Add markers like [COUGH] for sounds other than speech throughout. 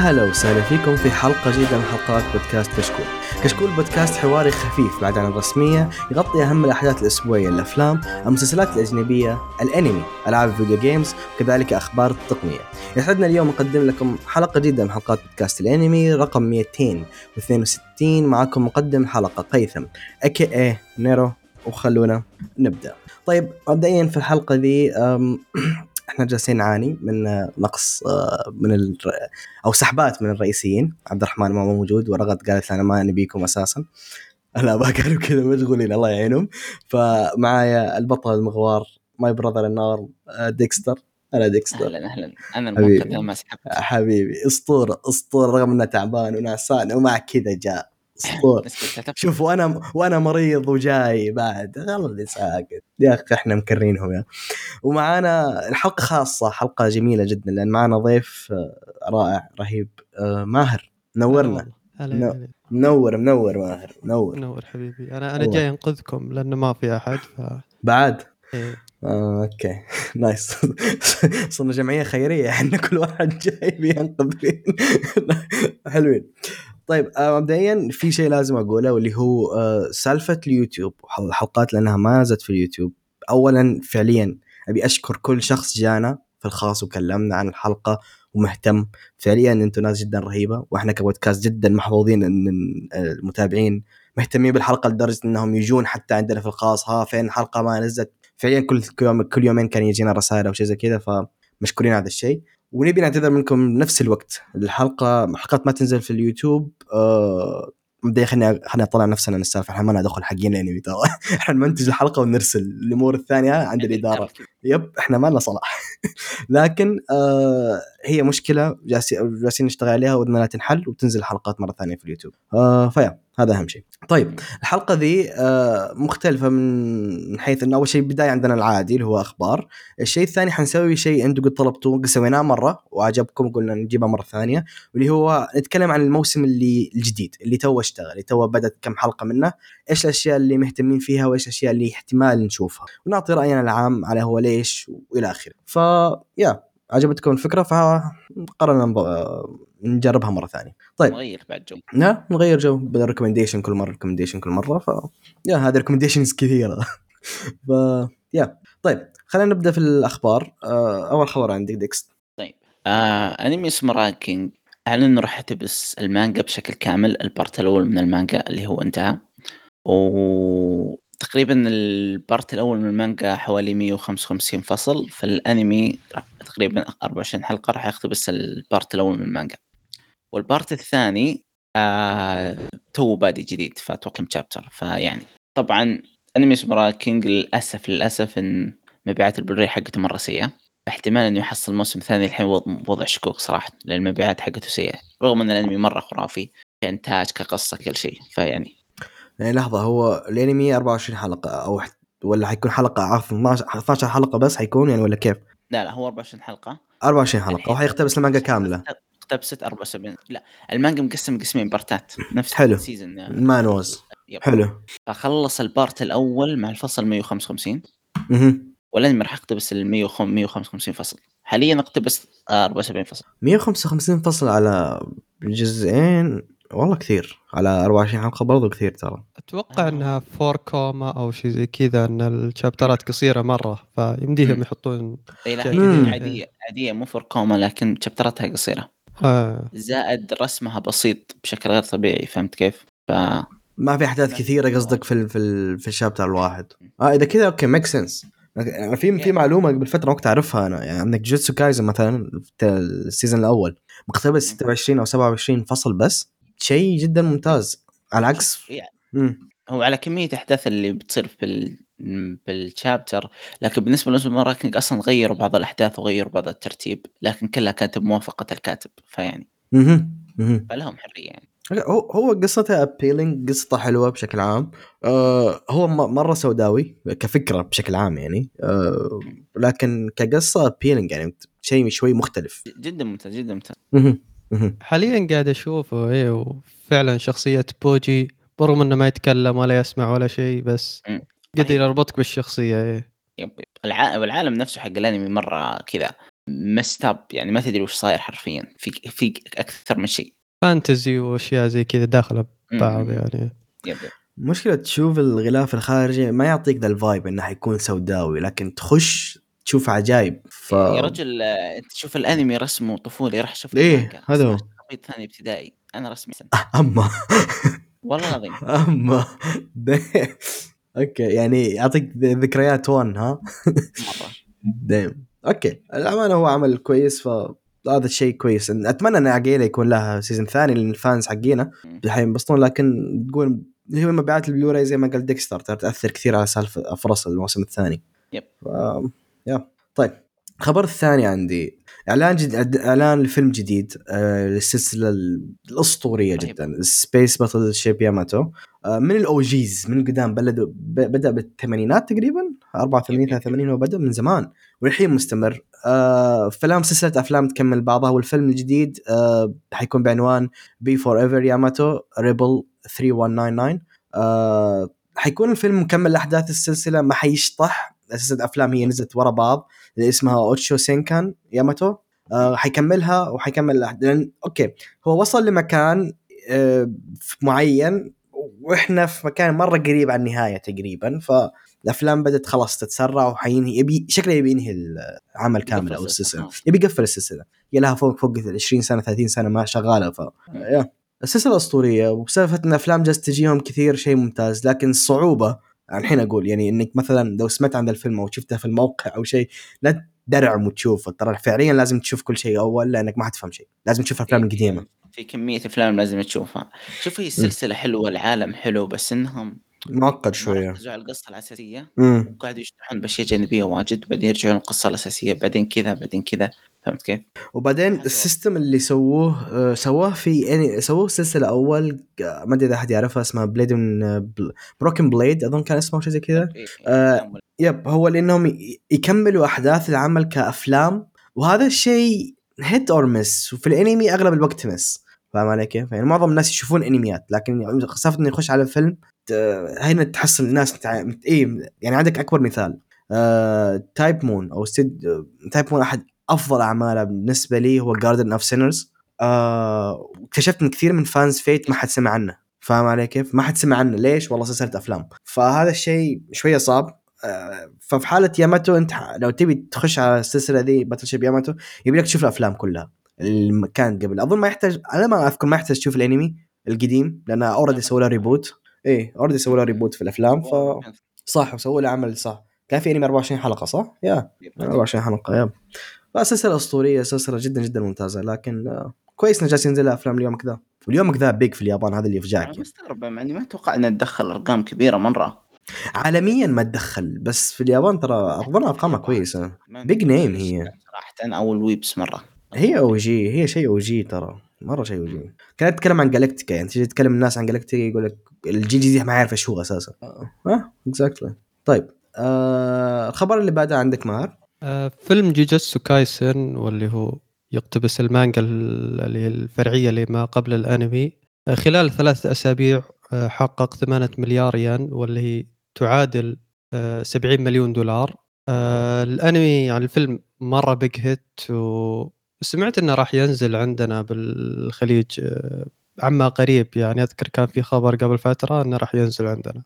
يا هلا وسهلا فيكم في حلقة جديدة من حلقات بودكاست كشكول. كشكول بودكاست حواري خفيف بعد عن الرسمية يغطي أهم الأحداث الأسبوعية الأفلام، المسلسلات الأجنبية، الأنمي، ألعاب ال video games، وكذلك أخبار التقنية. يسعدنا اليوم نقدم لكم حلقة جديدة من حلقات بودكاست الأنمي رقم 262 معكم مقدم الحلقة هيثم aka نيرو وخلونا نبدأ. طيب مبدئيا في الحلقة دي أم، [CLEARS THROAT] إحنا جالسين نعاني من نقص آه، من ال... أو سحبات من الرئيسيين. عبد الرحمن ما موجود ورغد قالت أنا ما نبيكم أساسا. [LAUGHS] الاباء كانوا كذا مشغولين الله يعينهم. فمعايا البطل المغوار ماي براذر النار آه، ديكستر. أنا ديكستر. أهلا أهلا. أنا حبيبي. ما سحبت. حبيبي أسطورة أسطورة رغم إنه تعبان ونعسان ومع كذا جاء. أتفق. شوف وأنا وأنا مريض وجاي بعد. غلط ساكت. يا أخي إحنا مكرينهم يا. ومعانا الحلقة خاصة حلقة جميلة جدا لأن معانا ضيف آه، رائع رهيب آه، ماهر. نورنا. هلا نو- هلا منور منور ماهر منور منور حبيبي. أنا أنا. جاي أنقذكم لأنه ما في أحد ف بعد؟ إيه. آه، OK. [LAUGHS] nice [LAUGHS] صرنا جمعية خيرية إحنا كل واحد جاي بينقذ. [LAUGHS] حلوين. طيب آه، مبدئيا في شيء لازم أقوله واللي هو آه، سالفة اليوتيوب. الحلقات لأنها ما زالت في اليوتيوب. اولا فعليا أبي أشكر كل شخص جانا في الخاص وكلمنا عن الحلقة ومهتم. فعليا أنتم ناس جدا رهيبة وإحنا كبودكاست جدا محظوظين إن المتابعين مهتمين بالحلقة لدرجة إنهم يجون حتى عندنا في الخاص. ها فين الحلقة ما نزلت؟ فعليا كل يوم كل يومين كان يجينا رسائل أو شيء زي كذا فمشكورين على هذا الشيء. ونبي نعتذر منكم بنفس الوقت. الحلقة حلقات ما تنزل في اليوتيوب آه مبدئيا خلينا خلينا نطلع نفسنا من السالفه إحنا ما ندخل حقين الانمي ترى. [LAUGHS] إحنا نمنتج الحلقة ونرسل الأمور الثانية عند [LAUGHS] الإدارة. [LAUGHS] yep إحنا ما لنا صلاح. لكن آه هي مشكلة جالسين نشتغل عليها ودنا لا تنحل وتنزل الحلقات مرة ثانية في اليوتيوب. آه ف yeah. هذا أهم شيء. طيب الحلقة ذي آه مختلفة من حيث انه أول شيء بدايه عندنا العادي اللي هو أخبار. الشيء الثاني حنسوي شيء أنتم قد طلبتوه قد سويناه مرة وعجبكم قلنا نجيبها مرة ثانية واللي هو نتكلم عن الموسم اللي الجديد اللي تو اشتغل اللي تو بدأت كم حلقة منه إيش الأشياء اللي مهتمين فيها وإيش الأشياء اللي احتمال نشوفها. ونعطي رأينا العام على هو ليش وإلى آخره. ف yeah. عجبتكم الفكرة فقررنا نجربها مرة ثانية. طيب. نغير بعد جو. لا نغير جو بدل recommendation كل مرة recommendation كل مرة ف yeah هذه recommendations كثيرة. [LAUGHS] ف yeah. طيب خلينا نبدأ في الأخبار. آه، أول خبر عندك ديكستر آه انمي اسمه Ranking أعلن انه راح يقتبس المانجا بشكل كامل ال part الأول من المانجا اللي هو انتهى. وتقريبا ال part الأول من المانجا حوالي 155 فصل. فالانمي تقريبا 24 حلقة راح يقتبس ال part الأول من المانجا. وال part الثاني آه تو بادي جديد فأتوقع كم chapter فيعني طبعا انمي اسمه Ranking للأسف للأسف إن مبيعات البلوري حقته مرة سيئة. احتمال إنه يحصل موسم ثاني الحين وض- وضع شكوك صراحة لأن المبيعات حقته سيئة. رغم إن الأنمي مرة خرافي كإنتاج كقصة كل شيء. فيعني يعني لحظة هو الأنمي 24 حلقة أو ولا حيكون حلقة عفوا 12 12 حلقة بس حيكون يعني ولا كيف؟ لا لا هو 24 حلقة. 24 حلقة. وحيقتبس المانجا كاملة. اقتبست 74 لا المانجا مقسم قسمين بارتات. نفس حلو. ال season المانوز yep. حلو. فخلص ال part الأول مع الفصل 155 مهم. والانمي راح يقتبس ال 155 فصل. حاليا اقتبس آه، 74 فصل. 155 فصل على جزئين. والله كثير على 24 حلقه برضو كثير ترى أتوقع آه. إنها four koma أو شيء زي كذا إن الشابترات قصيرة مرة فيمديهم. يحطون إي لا. هي عادية عادية مو four koma لكن شابتراتها قصيرة آه. زائد رسمها بسيط بشكل غير طبيعي فهمت كيف؟ ف ما في أحداث كثيرة قصدك في ال في ال في ال chapter الواحد آه إذا كذا okay make sense يعني في في معلومة قبل فتره وقت أعرفها أنا يعني عندك جوجتسو كايزن مثلا في ال season الأول مقتبس 26 أو 27 فصل بس شيء جدا ممتاز على عكس يعني مم. هو على كمية الاحداث اللي بتصير في ال... بالشابتر لكن بالنسبة لأوساما رانكنج أصلا غيروا بعض الأحداث وغيروا بعض الترتيب لكن كلها كانت بموافقة الكاتب فيعني. فلهم حرية يعني هو هو قصته appealing قصته حلوة بشكل عام آه هو مرة سوداوي كفكرة بشكل عام يعني آه لكن كقصة appealing يعني شيء شوي مختلف جدا ممتاز جدا ممتاز. حاليا قاعد أشوفه إيه وفعلا شخصية بوجي برغم إنه ما يتكلم ولا يسمع ولا شيء بس. قدر يربطك بالشخصية إيه yep yep. الع... والعالم نفسه حق الأنمي مرة كذا messed up يعني ما تدري وش صاير حرفيا في في أكثر من شيء فانتزي وأشياء زي كذا داخله ببعض. يعني يب يب. مشكلة تشوف الغلاف الخارجي ما يعطيك ذا الفايب إنه حيكون سوداوي لكن تخش تشوف عجايب ف يا رجل آه، أنت تشوف الأنمي رسمه طفولي راح إيه، المانجا. هذا هو. ثاني ابتدائي أنا رسمي سنة. أما والله العظيم [LAUGHS] أما [LAUGHS] أوكي يعني يعطيك ذكريات وان ها مرة [LAUGHS] دايم أوكي الأمانة هو عمل كويس فهذا الشيء كويس أتمنى إن عقيلة يكون لها سيزون ثاني لأن الفانز حقينا. حينبسطون لكن تقول هي مبيعات البلوراي زي ما قال ديكستر تأثر كثير على سالفة فرص الموسم الثاني yep. yeah طيب. الخبر الثاني عندي. إعلان جد... إعلان لفيلم جديد آه للسلسلة الأسطورية رهيب. جدا Space Battleship Yamato آه من ال OGs من القدام بدوا ب... بدأ بالثمانينات تقريبا 84 yep، yep. 83 هو بدأ من زمان والحين مستمر. آه فيلم سلسلة أفلام تكمل بعضها والفيلم الجديد آه حيكون بعنوان Be Forever Yamato Rebel 3199 آه حيكون الفيلم مكمل لأحداث السلسلة ما حيشطح. سلسله أفلام هي نزلت ورا بعض اللي اسمها Uchuu Senkan Yamato. آه حيكملها وحيكمل لأن okay هو وصل لمكان آه معين وإحنا في مكان مرة قريب عن النهاية تقريبا. فالأفلام بدأت خلاص تتسرع وحينهي يبي شكله يبي ينهي العمل كامل أو السلسلة. آه. يبي يقفل السلسلة. هي لها فوق فوق ال 20 سنة 30 سنة ما شغالة. ف يا. السلسلة أسطورية. وبسبب إن أفلام جالسه تجيهم كثير شيء ممتاز لكن الصعوبه الحين أقول يعني إنك مثلا لو سمعت عن الفيلم أو شفته في الموقع أو شيء لا تدرعم وتشوفه ترى فعليا لازم تشوف كل شيء أول لأنك ما حتفهم شيء. لازم تشوف الافلام في- القديمه في كمية أفلام لازم تشوفها. شوف هي السلسله حلوة العالم حلو بس إنهم معقد ما شوية. ركزوا على القصة الأساسية. امم وقاعدوا يشرحون باشياء جانبيه واجد بعدين يرجعون القصة الأساسية بعدين كذا بعدين كذا. فهمت كيف؟ وبعدين. ال system اللي سووه آه، سووه في يعني سووه سلسلة أول آه، ما أدري إذا أحد يعرفها اسمها Blade Broken Blade أظن كان اسمه شيء زي كذا. إيه، آه، أفلام ولا- yep هو لأنهم ي- يكملوا أحداث العمل كأفلام وهذا الشيء hit or miss وفي الأنمي أغلب الوقت miss فاهم علي كيف؟ يعني معظم الناس يشوفون أنميات لكن سالفة إنه يخش على فيلم هنا تحصل الناس تع... إيه يعني عندك أكبر مثال. آه... تايب مون أو ستوديو تايب مون أحد أفضل أعماله بالنسبة لي هو Garden of Sinners آه... اكتشفت إن كثير من fans Fate ما حد سمع عنه. فاهم علي كيف؟ ما حد سمع عنه. ليش؟ والله سلسلة أفلام. فهذا الشيء شوية صعب. آه، ففي حالة ياماتو أنت لو تبي تخش على السلسلة دي Battleship Yamato يبي لك تشوف الأفلام كلها. اللي كانت قبل. أظن ما يحتاج أنا ما أذكر ما يحتاج تشوف الأنمي القديم لأن already سووا له reboot إيه already سووا له reboot في الأفلام ف صح وسووا له عمل صح. كان في أنمي 24 حلقة صح؟ yeah 24 حلقة yeah فسلسلة أسطورية سلسلة جدا جدا ممتازة لكن آه، كويس انه جالس ينزل أفلام اليوم كذا. واليوم كذا big في اليابان هذا اللي يفجعك أنا مستغرب مع اني ما أتوقع ان ندخل أرقام كبيرة مرة. عالميا ما تدخل بس في اليابان ترى أظن أرقامها كويسة. Big name هي. صراحة. أو ال weebs مرة. هي أو جي هي شيء أو جي ترى. مرة شيء OG كانت تتكلم عن جالكتيكا يعني تجي تتكلم الناس عن جالكتيكا يقول لك الجيل الجديد ما يعرف إيش هو أساسا. آه. exactly طيب آه الخبر اللي بعده عندك مار؟ آه، فيلم جوجتسو كايسن واللي هو يقتبس المانجا ال- اللي هي الفرعية اللي ما قبل الأنمي. آه، خلال ثلاثة أسابيع آه، حقق 8 مليار ين واللي هي تعادل آه، 70 مليون دولار. آه، الأنمي يعني الفيلم مرة big hit وسمعت إنه راح ينزل عندنا بالخليج آه، عما قريب. يعني أذكر كان في خبر قبل فترة إنه راح ينزل عندنا.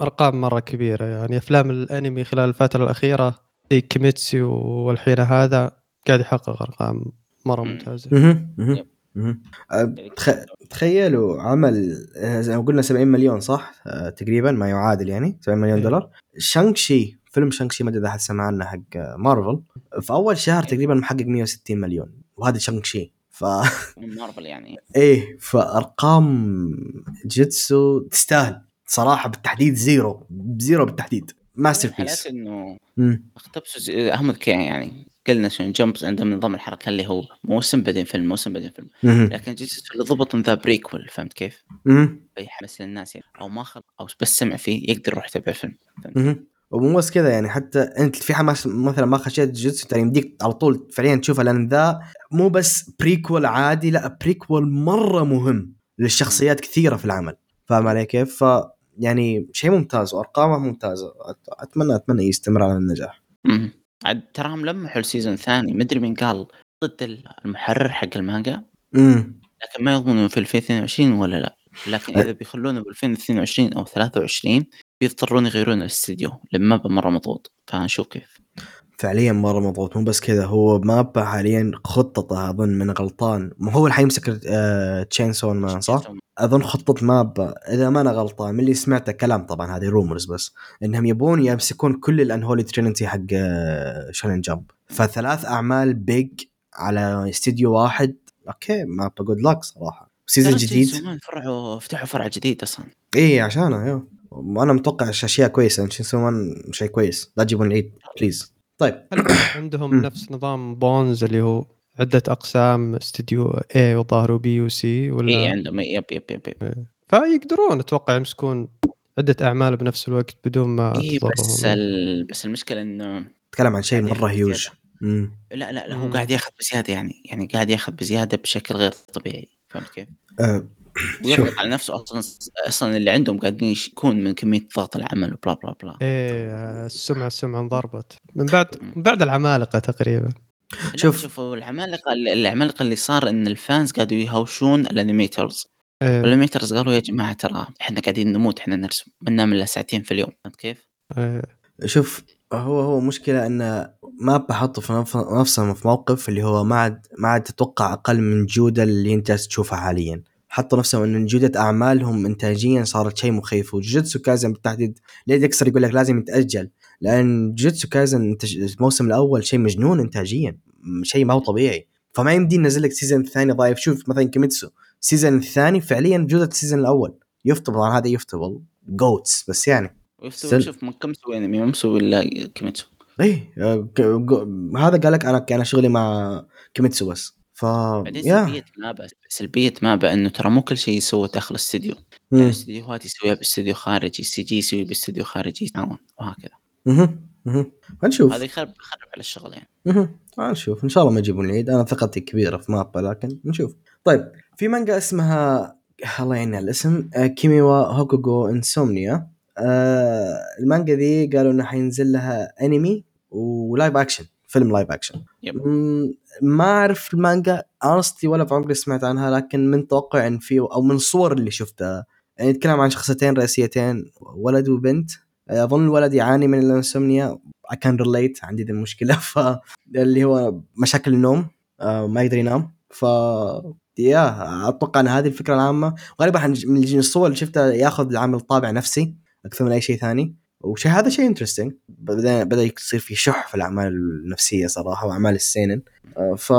ارقام مرة كبيرة. يعني أفلام الأنمي خلال الفترة الأخيرة زي كيميتسي والحين هذا قاعد يحقق أرقام مرة مم. ممتازة. تخ- تخيلوا عمل آه، زي ما قلنا 70 مليون صح؟ آه، تقريبا ما يعادل يعني 70 مليون إيه. دولار. شانكشي فيلم شانكشي ما أدري إذا احد سمع عنه حق مارفل في أول شهر تقريبا محقق 160 مليون وهذا شانكشي ف من مارفل يعني [LAUGHS] إيه فأرقام جيتسو تستاهل صراحة بالتحديد زيرو زيرو بالتحديد ماستر حالات بيس إنه. اقتبسوا اهم يعني قلنا شنو جمبز عندهم نظام الحركة اللي هو موسم بعدين فيلم موسم بعدين فيلم مم. لكن جيتسو اللي ضبط ذا بريكول فهمت كيف؟ فيحمس للناس يعني أو ما خل أو بس سمع فيه يقدر يروح يتابع؟ مهم. ومو بس كذا يعني حتى أنت في حماس مثلا ما خشيت جوجيتسو ترى يمديك على طول فعليا تشوفها لأن ذا مو بس prequel عادي لا prequel مرة مهم للشخصيات كثيرة في العمل. فاهم علي كيف؟ ف يعني شيء ممتاز وأرقامه ممتازة. اتمنى أتمنى يستمر على النجاح. عاد تراهم لمحوا ال season الثاني مدري مين قال ضد المحرر حق المانجا. امم لكن ما يضمن إنه في 2022 ولا لا. لكن إذا بيخلونه ب 2022 أو 23 بيضطرون يغيرون الاستوديو لأن مابا مره مضغوط. فنشوف كيف. فعليا مرة مضغوط. مو بس كذا هو مابا حاليا خطته أظن من غلطان. ما هو اللي حيمسك آه تشين سون مان صح؟ أظن خطه مابا إذا ما أنا غلطان من اللي سمعته كلام طبعا هذه rumors بس إنهم يبون يمسكون كل ال unholy trinity حق آه، شونن جمب فثلاث أعمال بيج على استديو واحد أوكي مابا good luck صراحة. season جديد. فرعوا فتحوا فرع جديد أصلا. إيه عشانه أيوه وأنا متوقع أشياء كويسة تشين سون مان شيء كويس. لا تجيبون العيد please طيب. عندهم [COUGHS] نفس نظام بونز اللي هو عدة أقسام استديو A وظاهر وبي وسي ولا؟ اي عندهم. yep yep yep, yep. فيقدرون أتوقع يمسكون عدة أعمال بنفس الوقت بدون ما إيه بس ال... بس المشكلة إنه تكلم عن شيء قاعد مرة هيوج لا لا, لا هو. قاعد ياخذ بزيادة يعني يعني قاعد ياخذ بزيادة بشكل غير طبيعي. فهمت كيف؟ آه ويضغط على نفسه أصلا أصلا اللي عندهم قاعدين يكون من كمية ضغط العمل و blah blah blah إيه السمعة السمعة انضربت. من بعد من بعد العمالقة تقريبا. شوف. شوفوا العمالقة العمالقة اللي صار إن ال fans قاعدوا يهوشون ال animators. إيه. وال animators قالوا يا جماعة ترى إحنا قاعدين نموت إحنا نرسم ما ننام إلا ساعتين في اليوم. فهمت كيف؟ إيه. شوف هو هو مشكلة انه ما بحطه في نف- نفسه في موقف اللي هو ما عاد ما عاد تتوقع أقل من الجودة اللي أنت تشوفها حاليا. حطوا نفسهم ان جودة أعمالهم انتاجيا صارت شيء مخيف. وجوجوتسو كايزن بالتحديد ليه ديكستر يقول لك لازم يتأجل لأن جوجوتسو كايزن الموسم الأول شيء مجنون انتاجيا شيء ما هو طبيعي. فما يمدي ننزل لك season الثاني ضعيف. شوف مثلا كيميتسو ال season الثاني فعليا جودة ال season الأول. يفتبل طبعا هذا يفتبل جوتس بس يعني. سل- شوف من كم مسوي انمي ما مسوي إلا كيميتسو؟ إيه آه، هذا قال لك أنا أنا شغلي مع كيميتسو بس. ف بعدين سلبية مابا سلبية مابا إنه ترى مو كل شيء يسوى داخل الاستديو مم. يعني استديوهات يسويها باستديو خارجي سي جي يسوي باستديو خارجي يتعاون وهكذا. مهم. مهم. هنشوف هذا يخرب يخرب على الشغل يعني. مهم. هنشوف إن شاء الله ما يجيبون العيد أنا ثقتي كبيرة في مابا لكن نشوف. طيب في مانجا اسمها الله يعين الاسم كيميوا هوكوغو انسومنيا آه المانجا ذي قالوا إنه حينزل لها أنمي و live action فيلم live action ما أعرف المانجا. honestly ولا في عمري سمعت عنها لكن من توقع إن في أو من الصور اللي شفتها. يعني يتكلم عن شخصيتين رئيسيتين ولد وبنت. أظن الولد يعاني من ال insomnia. I can relate عندي ذي المشكلة. [LAUGHS] ف اللي هو مشاكل النوم. آه، ما يقدر ينام. ف yeah أتوقع إن هذه الفكرة العامة. غالبا من الصور اللي شفتها ياخذ العمل طابع نفسي أكثر من أي شيء ثاني. وشيء هذا شيء interesting بدا بدأ يصير في شح في الأعمال النفسية صراحة وأعمال السينين. آه، ف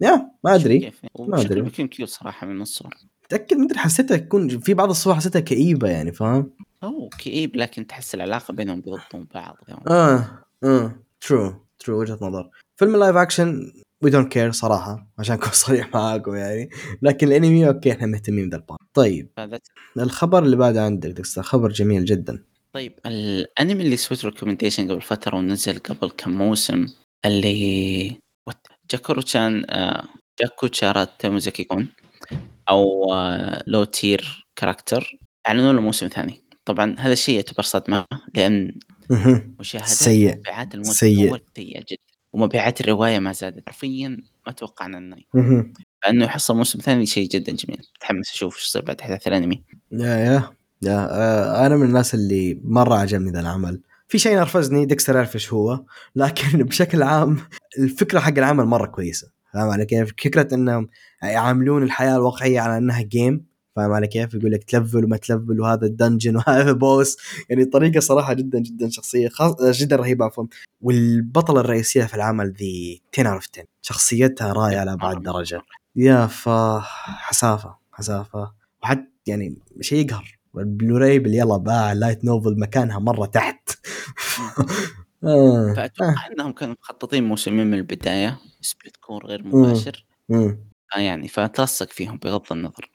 yeah ما أدري. كيف ما. وشكله بيكون cute صراحة من الصور. متأكد ما أدري حسيتها تكون في بعض الصور حسيتها كئيبة يعني فاهم؟ أوه كئيب لكن تحس العلاقة بينهم بيضبطون بعض آه آه ترو ترو وجهة نظر. فيلم اللايف اكشن وي دونت كير صراحة عشان أكون [LAUGHS] صريح معاكم يعني. لكن الأنمي أوكي إحنا مهتمين بذا البار طيب الخبر اللي بعده عندك خبر جميل جدا. طيب الأنمي اللي سويت ريكومنديشن قبل فترة ونزل قبل كم موسم اللي جاكورو تشان آه جاكو تشارا تيموزاكي كون أو آه لو تير كاركتر أعلنوا له موسم ثاني طبعا هذا الشيء يعتبر صدمة لأن. مشاهدات سيء. مبيعات الموسم سيء. سيئة جدا ومبيعات الرواية ما زادت حرفيا ما توقعنا إنه. فانه يحصل موسم ثاني شيء جدا جميل متحمس أشوف إيش يصير بعد أحداث الأنمي يا يا أنا من الناس اللي مرة عجبني ذا العمل. في شيء نرفزني ديكستر يعرف إيش هو لكن [LAUGHS] بشكل عام الفكرة حق العمل مرة كويسة. فاهم علي كيف؟ فكرة إنهم يعاملون الحياة الواقعية على إنها game فاهم علي كيف؟ يقول لك تلفل وما تلفل وهذا ال dungeon [LAUGHS] وهذا boss يعني طريقة صراحة جدا جدا شخصية خاص جدا رهيبة عفوا. والبطلة الرئيسية في العمل ذي 10 of 10 شخصيتها رائعة لأبعد درجة. yeah ف حسافة حسافة. وحتى يعني شيء يقهر. البلوراي يلا باع light novel مكانها مرة تحت. [LAUGHS] آه. فأتوقع إنهم كانوا مخططين موسمين من البداية بس بتكون غير مباشر. آه يعني فتلصق فيهم بغض النظر.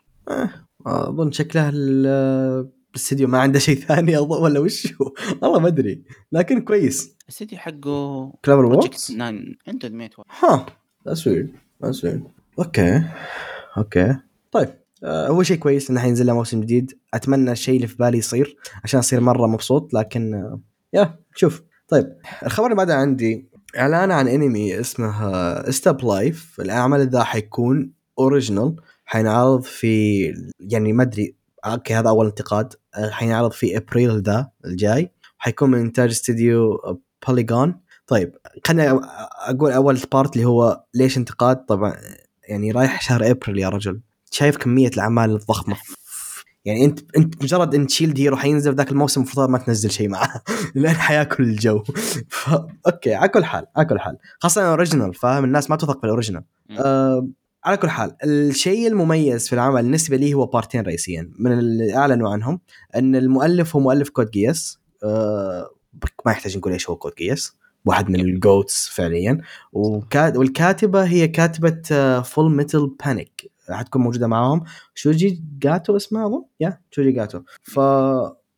أظن شكله ال- الاستديو ما عنده شيء ثاني اظن ولا وش هو؟ [LAUGHS] والله ما أدري لكن كويس. الاستديو حقه كلابر ووركس 9 عنده انميات ها that's weird that's weird أوكي أوكي. طيب. آه هو شيء كويس إنه حينزل له موسم جديد. أتمنى الشيء اللي في بالي يصير عشان أصير مرة مبسوط لكن آه yeah شوف. طيب الخبر اللي بعده عندي إعلان عن أنمي اسمه ستيب لايف العمل ذا حيكون original حينعرض في يعني ما أدري أوكي هذا أول انتقاد. آه، حينعرض في ابريل ذا الجاي. حيكون من إنتاج استديو بوليجون طيب خليني أقول أول part اللي هو ليش انتقاد. طبعا يعني رايح شهر ابريل يا رجل. شايف كمية الأعمال الضخمة. يعني أنت أنت مجرد أن شيلد هيرو حينزل ذاك الموسم المفروض ما تنزل شيء معه. [LAUGHS] لأن حياكل الجو. ف... أوكي على كل حال على كل حال. خاصة original فاهم؟ الناس ما تثق مم. آه على كل حال الشيء المميز في العمل بالنسبة لي هو بارتين رئيسيا من اللي أعلنوا عنهم أن المؤلف هو مؤلف كود جياس آه ما يحتاج نقول إيش هو كود جياس واحد من ال goats فعليا. والكاتبة هي كاتبة Full Metal Panic حتكون موجودة معاهم. شوجي جاتو اسمها أظن؟ yeah شوجي جاتو. ف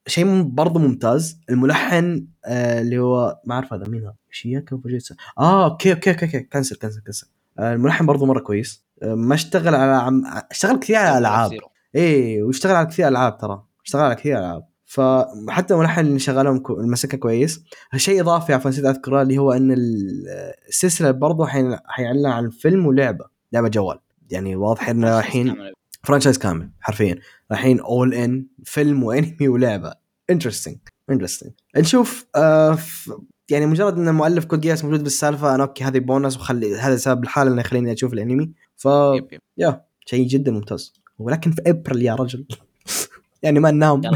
شيء برضه ممتاز. الملحن آه اللي هو ما أعرف هذا مين هذا. شياكا فوجيتسا آه okay okay okay, okay. cancel cancel cancel. آه الملحن برضه مرة كويس. آه ما اشتغل على عم... اشتغل كثير على ألعاب. إيه واشتغل على كثير ألعاب ترى. اشتغل على كثير ألعاب. فحتى الملحن اللي شغالهم كو- المسكة كويس. شيء إضافي عفوا نسيت أذكره اللي هو إن ال- السلسلة برضه حين- حيعلن عن فيلم ولعبة. لعبة جوال. يعني واضح إن رايحين franchise كامل حرفيا. رايحين all in فيلم وإنمي ولعبة. interesting interesting نشوف آه يعني مجرد إن المؤلف Code Geass موجود بالسالفة أنا okay هذه بونس وخلي هذا سبب لحاله اللي يخليني أشوف الأنمي. ف yep yep. yeah شيء جدا ممتاز. ولكن في ابريل يا رجل. [LAUGHS] يعني ما ننام. [LAUGHS]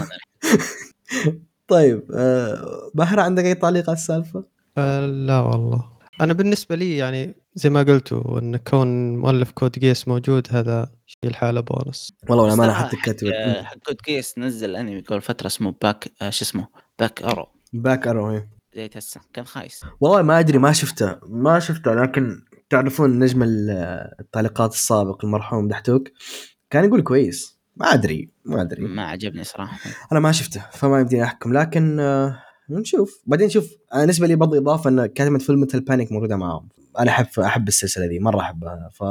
طيب آه بهرة عندك أي تعليق على السالفه؟ آه، لا والله. أنا بالنسبة لي يعني زي ما قلتوا إن كون مؤلف Code Geass موجود هذا شيء الحاله بونس والله والأمانة ترى حتى كاتب حق Code Geass نزل أنمي قبل فترة اسمه Back آه، شو اسمه؟ Back Arrow. Back Arrow هي. بدايه هسه كان خايس. والله ما أدري ما شفته ما شفته لكن تعرفون نجم ال- التعليقات السابق المرحوم دحتوك؟ كان يقول كويس. ما أدري ما أدري. ما عجبني صراحة. أنا ما شفته فما يمديني أحكم. لكن آه، نشوف. بعدين شوف أنا بالنسبة لي برضه إضافة إن كلمة Full Metal Panic موجودة معاهم. أنا أحب أحب السلسلة دي مرة أحبها. ف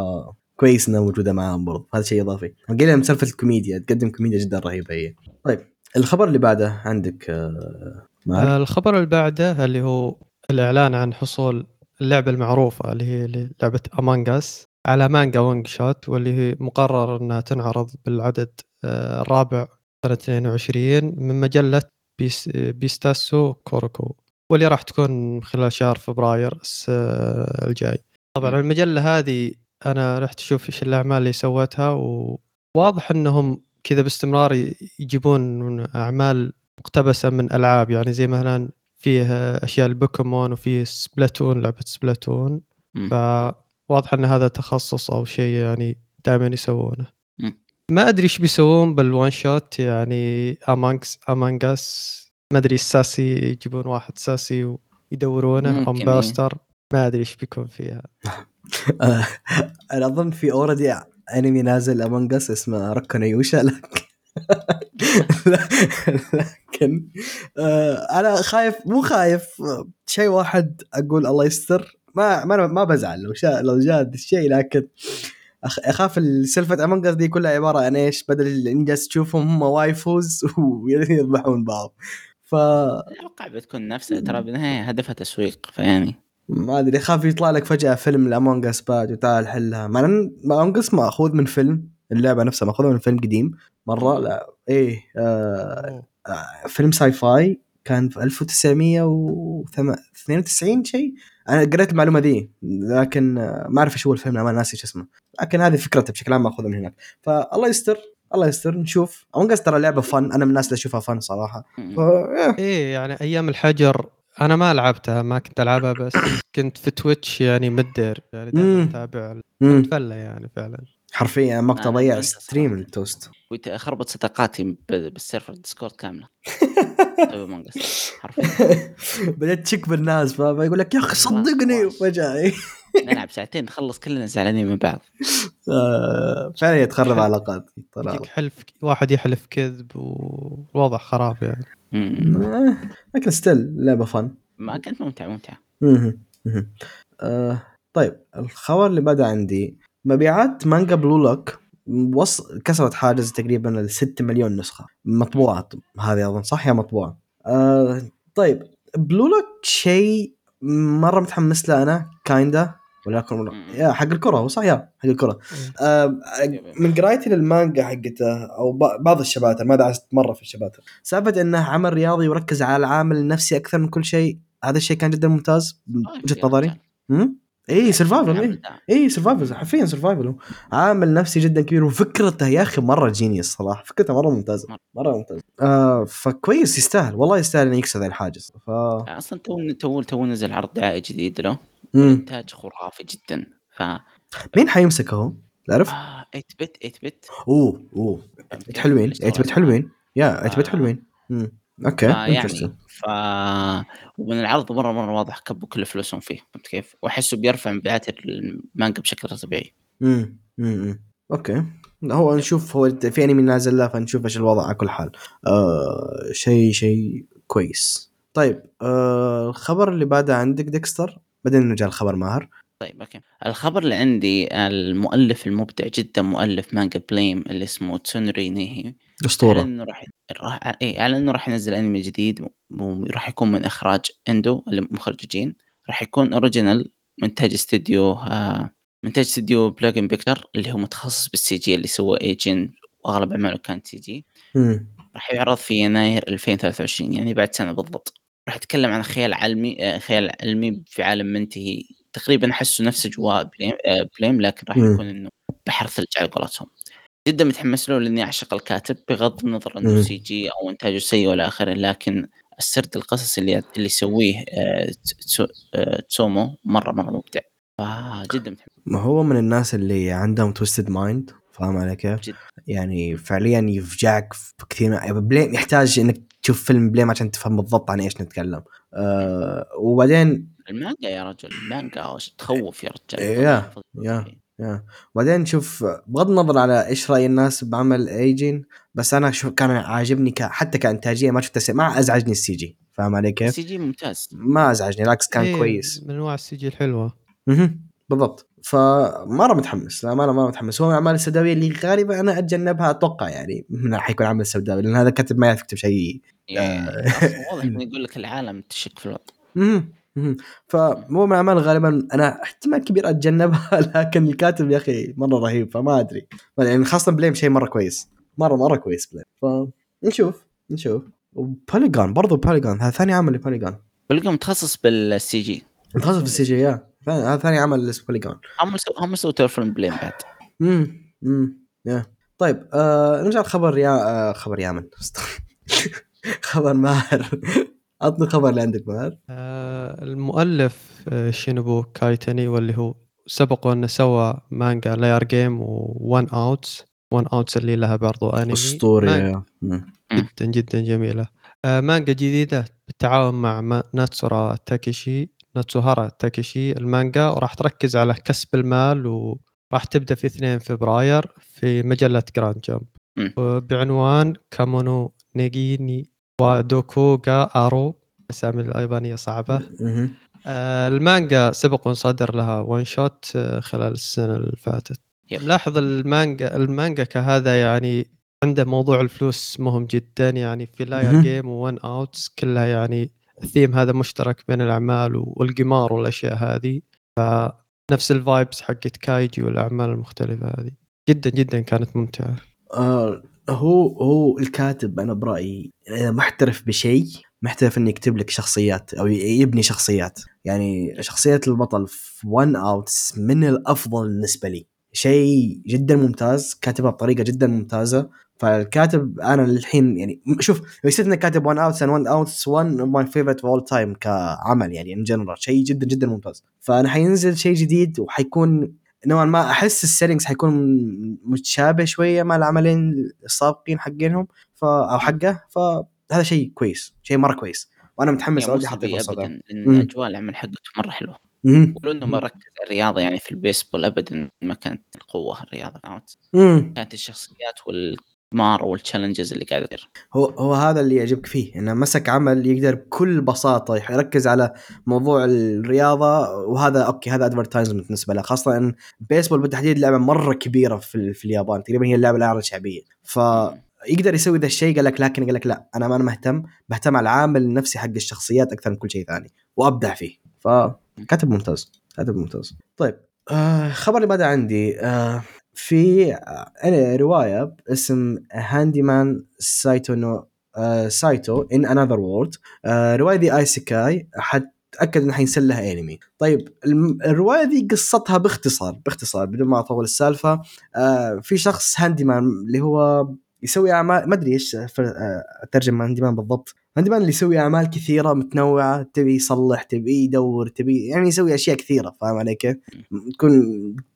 كويس إنها موجودة معاهم برضه هذا شيء إضافي. من سالفة الكوميديا تقدم كوميديا جدا رهيبة هي طيب الخبر اللي بعده عندك آه،؟ آه، الخبر اللي بعده اللي هو الإعلان عن حصول اللعبة المعروفة اللي هي لعبة Among Us على مانجا one shot واللي هي مقرر إنها تنعرض بالعدد آه، الرابع سنة 22 من مجلة بيس بيساتسو كوروكورو واللي راح تكون خلال شهر فبراير الجاي طبعا المجلة هذه أنا رحت أشوف إيش الأعمال اللي سوتها وواضح إنهم كذا باستمرار يجيبون أعمال مقتبسة من ألعاب يعني زي مثلا فيه أشياء البوكيمون وفيه Splatoon لعبة Splatoon. فواضح إن هذا تخصص أو شيء يعني دائما يسوونه. ما أدري إيش بيسوون بالوان شوت يعني امانكس امانجاس ما أدري الساسي يجيبون واحد ساسي ويدورونه ام. باستر ما أدري إيش بيكون فيها. [LAUGHS] آه، أنا أظن في اوريدي انمي نازل امونج اس اسمه ركو نيوشا لكن [LAUGHS] لكن آه، أنا خايف مو خايف. شيء واحد أقول الله يستر. ما ما ما بزعل لو شا لو جاء الشيء لكن أخاف سالفة Among دي كلها عبارة عن إيش؟ بدل الانجاز تشوفهم هم waifus [LAUGHS] ويذبحون بعض. ف أتوقع بتكون نفسها ترى بالنهاية هدفها تسويق فيعني. ما أدري اخاف يطلع لك فجأة فيلم ال Among Us bad وتعال حلها. مع إن Among Us مأخوذ من فيلم اللعبة نفسها مأخوذة من فيلم قديم. مرة لا إيه آه آه، فيلم sci-fi كان في 1992 شيء. أنا قريت المعلومة ذي لكن ما أعرف إيش هو الفيلم أنا ناسي إيش اسمه لكن هذه فكرته بشكل عام ماخوذه من هناك فالله يستر الله يستر نشوف Among Us ترى لعبة fun أنا من الناس اللي أشوفها fun صراحة ف... إيه. إيه يعني أيام الحجر أنا ما لعبتها ما كنت ألعبها بس كنت في Twitch يعني مدير يعني دائما. أتابع. متفلة يعني فعلا حرفيا مقطع ضيع stream. التوست وخربط صداقاتي ب- بال server Discord كاملة. [LAUGHS] حرفيا [LAUGHS] بدأت تشك بالناس فيقول لك يا أخي صدقني وفجاه إيه. نلعب ساعتين نخلص كلنا زعلانين من بعض [LAUGHS] آه، فعلا تخرب علاقات حلف واحد يحلف كذب والوضع خراب يعني. آه، لكن still لعبة fun ما كانت ممتعة ممتعة. آه، طيب الخبر اللي بعده عندي مبيعات مانجا Blue Lock وص... كسرت حاجز تقريبا ال 6 مليون نسخة. مطبوعه هذه أظن صح yeah مطبوعة؟ آه طيب. Blue Lock شيء مرة متحمس له أنا kinda ولكن. yeah حق الكرة هو صح yeah حق الكرة. آه من قرايتي للمانجا حقته أو بعض ال chapters ما دعست مرة في ال chapters. سالفة إنه عمل رياضي وركز على العامل النفسي أكثر من كل شيء هذا الشيء كان جدا ممتاز من آه، وجهة نظري. امم اي survival اي survival حرفيا survival هو عامل نفسي جدا كبير وفكرته يا أخي مرة genius صراحة فكرته مرة ممتازة مرة. ممتازة. آه فكويس يستاهل والله يستاهل إنه يكسر الحاجز. ف أصلا تو تو تو نزل عرض دعائي جديد له. إنتاج خرافي جدا. ف مين حيمسكه هو؟ تعرف؟ آه 8 bit 8 bit أوه أوه. 8 bit حلوين 8 bit حلوين. yeah 8 bit آه. حلوين. okay يعني. ف ومن العرض مرة مرة واضح كبوا كل فلوسهم فيه فهمت كيف؟ وأحسه بيرفع مبيعات المانجا بشكل طبيعي. امم امم okay. هو نشوف هو في أنمي نازل له فنشوف إيش الوضع على كل حال. آه شيء شيء كويس. طيب آه الخبر اللي بعده عندك ديكستر؟ بعدين نرجع لخبر ماهر. طيب okay. الخبر اللي عندي المؤلف المبدع جدا مؤلف مانجا Blame اللي اسمه تسونري نيهي أعلن اسطوره إنه راح راح اي أعلن إنه راح ينزل أنمي جديد وراح يكون من إخراج إندو اللي مخرجين. راح يكون original منتج استديو آه منتج استديو Polygon Pictures اللي هو متخصص بال CG اللي سوى Ajin وأغلب أعماله كانت CG. راح يعرض في يناير 2023 يعني بعد سنة بالضبط. راح يتكلم عن خيال علمي آه، خيال علمي في عالم منتهي تقريبا أحسه نفس أجواء Blame, آه، Blame لكن راح. يكون إنه بحر ثلج على قولتهم جدا متحمس له لأني أعشق الكاتب بغض النظر. إنه CG أو إنتاجه سيء ولا آخره لكن السرد القصصي اللي اللي يسويه آه، تسو- آه، تسومو مرة مرة مبدع فجدا متحمس ما هو من الناس اللي عندهم twisted mind فاهم علي كيف؟ يعني فعليا يفجعك في كثير يعني Blame يحتاج إنك تشوف فيلم Blame عشان تفهم بالضبط عن إيش نتكلم آه وبعدين المانجا يا رجل المانجا تخوف يا رجال يا- يا. يا وبعدين شوف بغض النظر على إيش رأي الناس بعمل Ajin بس أنا شوف كان عاجبني ك... حتى كإنتاجية ما شفت ما أزعجني ال CG فاهم علي كيف؟ CG ممتاز ما أزعجني بالعكس كان إيه، كويس من أنواع ال CG الحلوة مهم. بالضبط فمره متحمس لا ما مره متحمس هو من الاعمال السوداوية اللي غالبا أنا أتجنبها أتوقع يعني [LAUGHS] من حيكون عمل سوداوي لأن هذا كاتب ما يعرف يكتب شيء يعني آه. واضح [LAUGHS] إنه يقول لك العالم تشك في الوضع مهم. فهو من الاعمال غالبا أنا احتمال كبير أتجنبها [LAUGHS] لكن الكاتب يا أخي مرة رهيب فما أدري. يعني خاصة Blame شيء مرة كويس. مرة مرة كويس Blame. فنشوف نشوف وبوليجون برضو بوليجون هذا ثاني عمل لبوليجون بلقى متخصص بالسي جي متخصص في ال CG yeah. هذا ثاني عمل ل Polygon هم سو هم سووا تورفلم Blame بعد. امم امم yeah. طيب آه نرجع لخبر يا آه خبر يامن [LAUGHS] خبر ماهر. عطني الخبر اللي عندك ماهر. آه، المؤلف آه، شينوبو كايتاني واللي هو سبق انه سوى مانجا Liar Game و One Outs و One Outs اللي لها برضو أنمي. اسطوري مانجا yeah مم. جدا جدا جميلة. آه، مانجا جديدة بالتعاون مع ناتسورا تاكيشي ناتسوهارا تاكيشي المانجا وراح تركز على كسب المال وراح تبدأ في 2 فبراير في مجلة Grand Jump مم. بعنوان カモのネギには毒がある. أسامي اليابانيه صعبة مهم. آه، المانجا سبق وصدر لها one shot آه، خلال السنة اللي فاتت yep. لاحظ المانجا المانجا كهذا يعني عنده موضوع الفلوس مهم جدا يعني في Liar. Game و One Outs كلها يعني الثيم هذا مشترك بين الأعمال والقمار والأشياء هذه فنفس ال vibes حقت Kaiji والأعمال المختلفة هذه جدا جدا كانت ممتعة آه هو هو الكاتب أنا برأيي اذا محترف بشيء محترف إنه يكتب لك شخصيات أو يبني شخصيات. يعني شخصية البطل في One Outs من الأفضل بالنسبة لي. شيء جدا ممتاز كاتبها بطريقة جدا ممتازة. فالكاتب أنا الحين يعني شوف لو يصير إنك كاتب One Outs، One Outs one my favorite all time كعمل يعني in general شيء جدا جدا ممتاز. فأنا حينزل شيء جديد وحيكون نوعا ما أحس ال settings حيكون متشابه شوية مع العملين السابقين حقينهم. ف أو حقه. فهذا شيء كويس شيء مرة كويس وأنا متحمس يعني سلبي فرصه ابدا. لأن. أجواء العمل حقته مرة حلوة. ولو إنه ما ركز على الرياضة يعني في البيسبول ابدا ما كانت القوة الرياضة فهمت؟ كانت الشخصيات والقمار وال challenges اللي قاعدة تصير هو هو هذا اللي يعجبك فيه إنه مسك عمل يقدر بكل بساطة يركز على موضوع الرياضة وهذا okay هذا advertisement بالنسبة له خاصة إن بيسبول بالتحديد لعبة مرة كبيرة في, في اليابان تقريبا هي اللعبة الأعلى شعبيه فيقدر يسوي ذا الشيء قال لك لكن قال لك لا أنا ما أنا مهتم بهتم على العامل النفسي حق الشخصيات أكثر من كل شيء ثاني وأبدع فيه. فكاتب ممتاز كاتب ممتاز. طيب آه خبر اللي بعده عندي آه في آه رواية اسم Handyman Saitou ノ آه Saitou in Another World روايه دي isekai حتأكد انها حينسل لها انمي طيب الرواية دي قصتها باختصار باختصار بدون ما أطول السالفة. آه في شخص handyman اللي هو يسوي أعمال ما أدري إيش ف- آه، أترجم handyman بالضبط handyman اللي يسوي أعمال كثيرة متنوعة تبي يصلح تبي يدور تبي يعني يسوي أشياء كثيرة فاهم علي كيف؟ تكون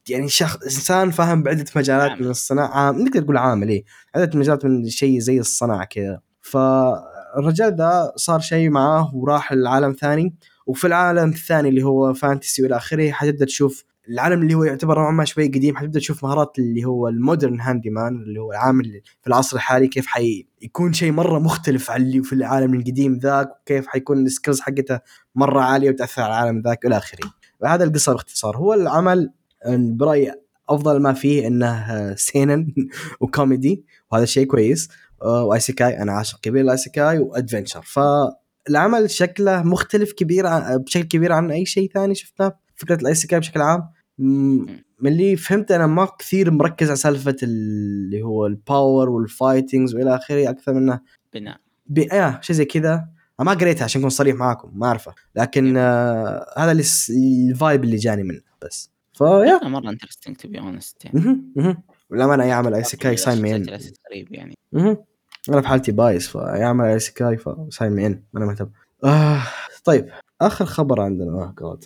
يعني شخص إنسان فاهم بعدة مجالات عامل. من الصناعة عام نقدر نقول عامل إيه عدة مجالات من شيء زي الصناعة كذا فالرجال ذا صار شيء معاه وراح لعالم ثاني وفي العالم الثاني اللي هو fantasy والى آخره حتبدأ تشوف العالم اللي هو يعتبر نوعا ما شوي قديم حتبدأ تشوف مهارات اللي هو ال modern handyman اللي هو العامل في العصر الحالي كيف حيكون شيء مرة مختلف عن اللي في العالم القديم ذاك وكيف حيكون ال skills حقته مرة عالية وتأثر على العالم ذاك والى آخره. هذا القصة باختصار. هو العمل برأيي أفضل ما فيه إنه seinen [LAUGHS] وكوميدي وهذا شيء كويس. آه، و isekai أنا عاشق كبير ل isekai و adventure فالعمل شكله مختلف كبير بشكل كبير عن أي شيء ثاني شفناه فكرة ال isekai بشكل عام. من اللي فهمت أنا ما كثير مركز على سالفة اللي هو ال power وال fightings وإلى آخره أكثر منه بناء. آه شيء زي كذا. ما قريتها عشان أكون صريح معاكم ما أعرفه. لكن آه هذا اللي ال vibe اللي جاني منه بس. فيا مرة interesting to be honest يعني. والأمانة أي عمل isekai sign me in غريب يعني. أنا في حالتي biased فأي عمل isekai ف sign me in أنا مهتم. آه طيب. آخر خبر عندنا. آه جاد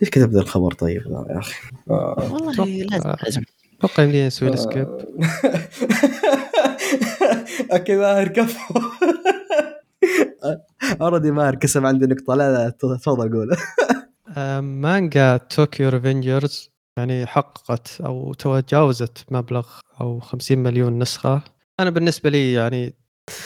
ليش كتبت ذا الخبر طيب لا يا أخي؟ آه. والله لازم لازم. أتوقع يمدينا نسوي skip [LAUGHS] okay ماهر كفو [LAUGHS] Already ماهر كسب عندي نقطة. لا لا تفضل قول. [LAUGHS] آه، مانجا Tokyo Revengers يعني حققت أو تجاوزت مبلغ أو 50 مليون نسخة. أنا بالنسبة لي يعني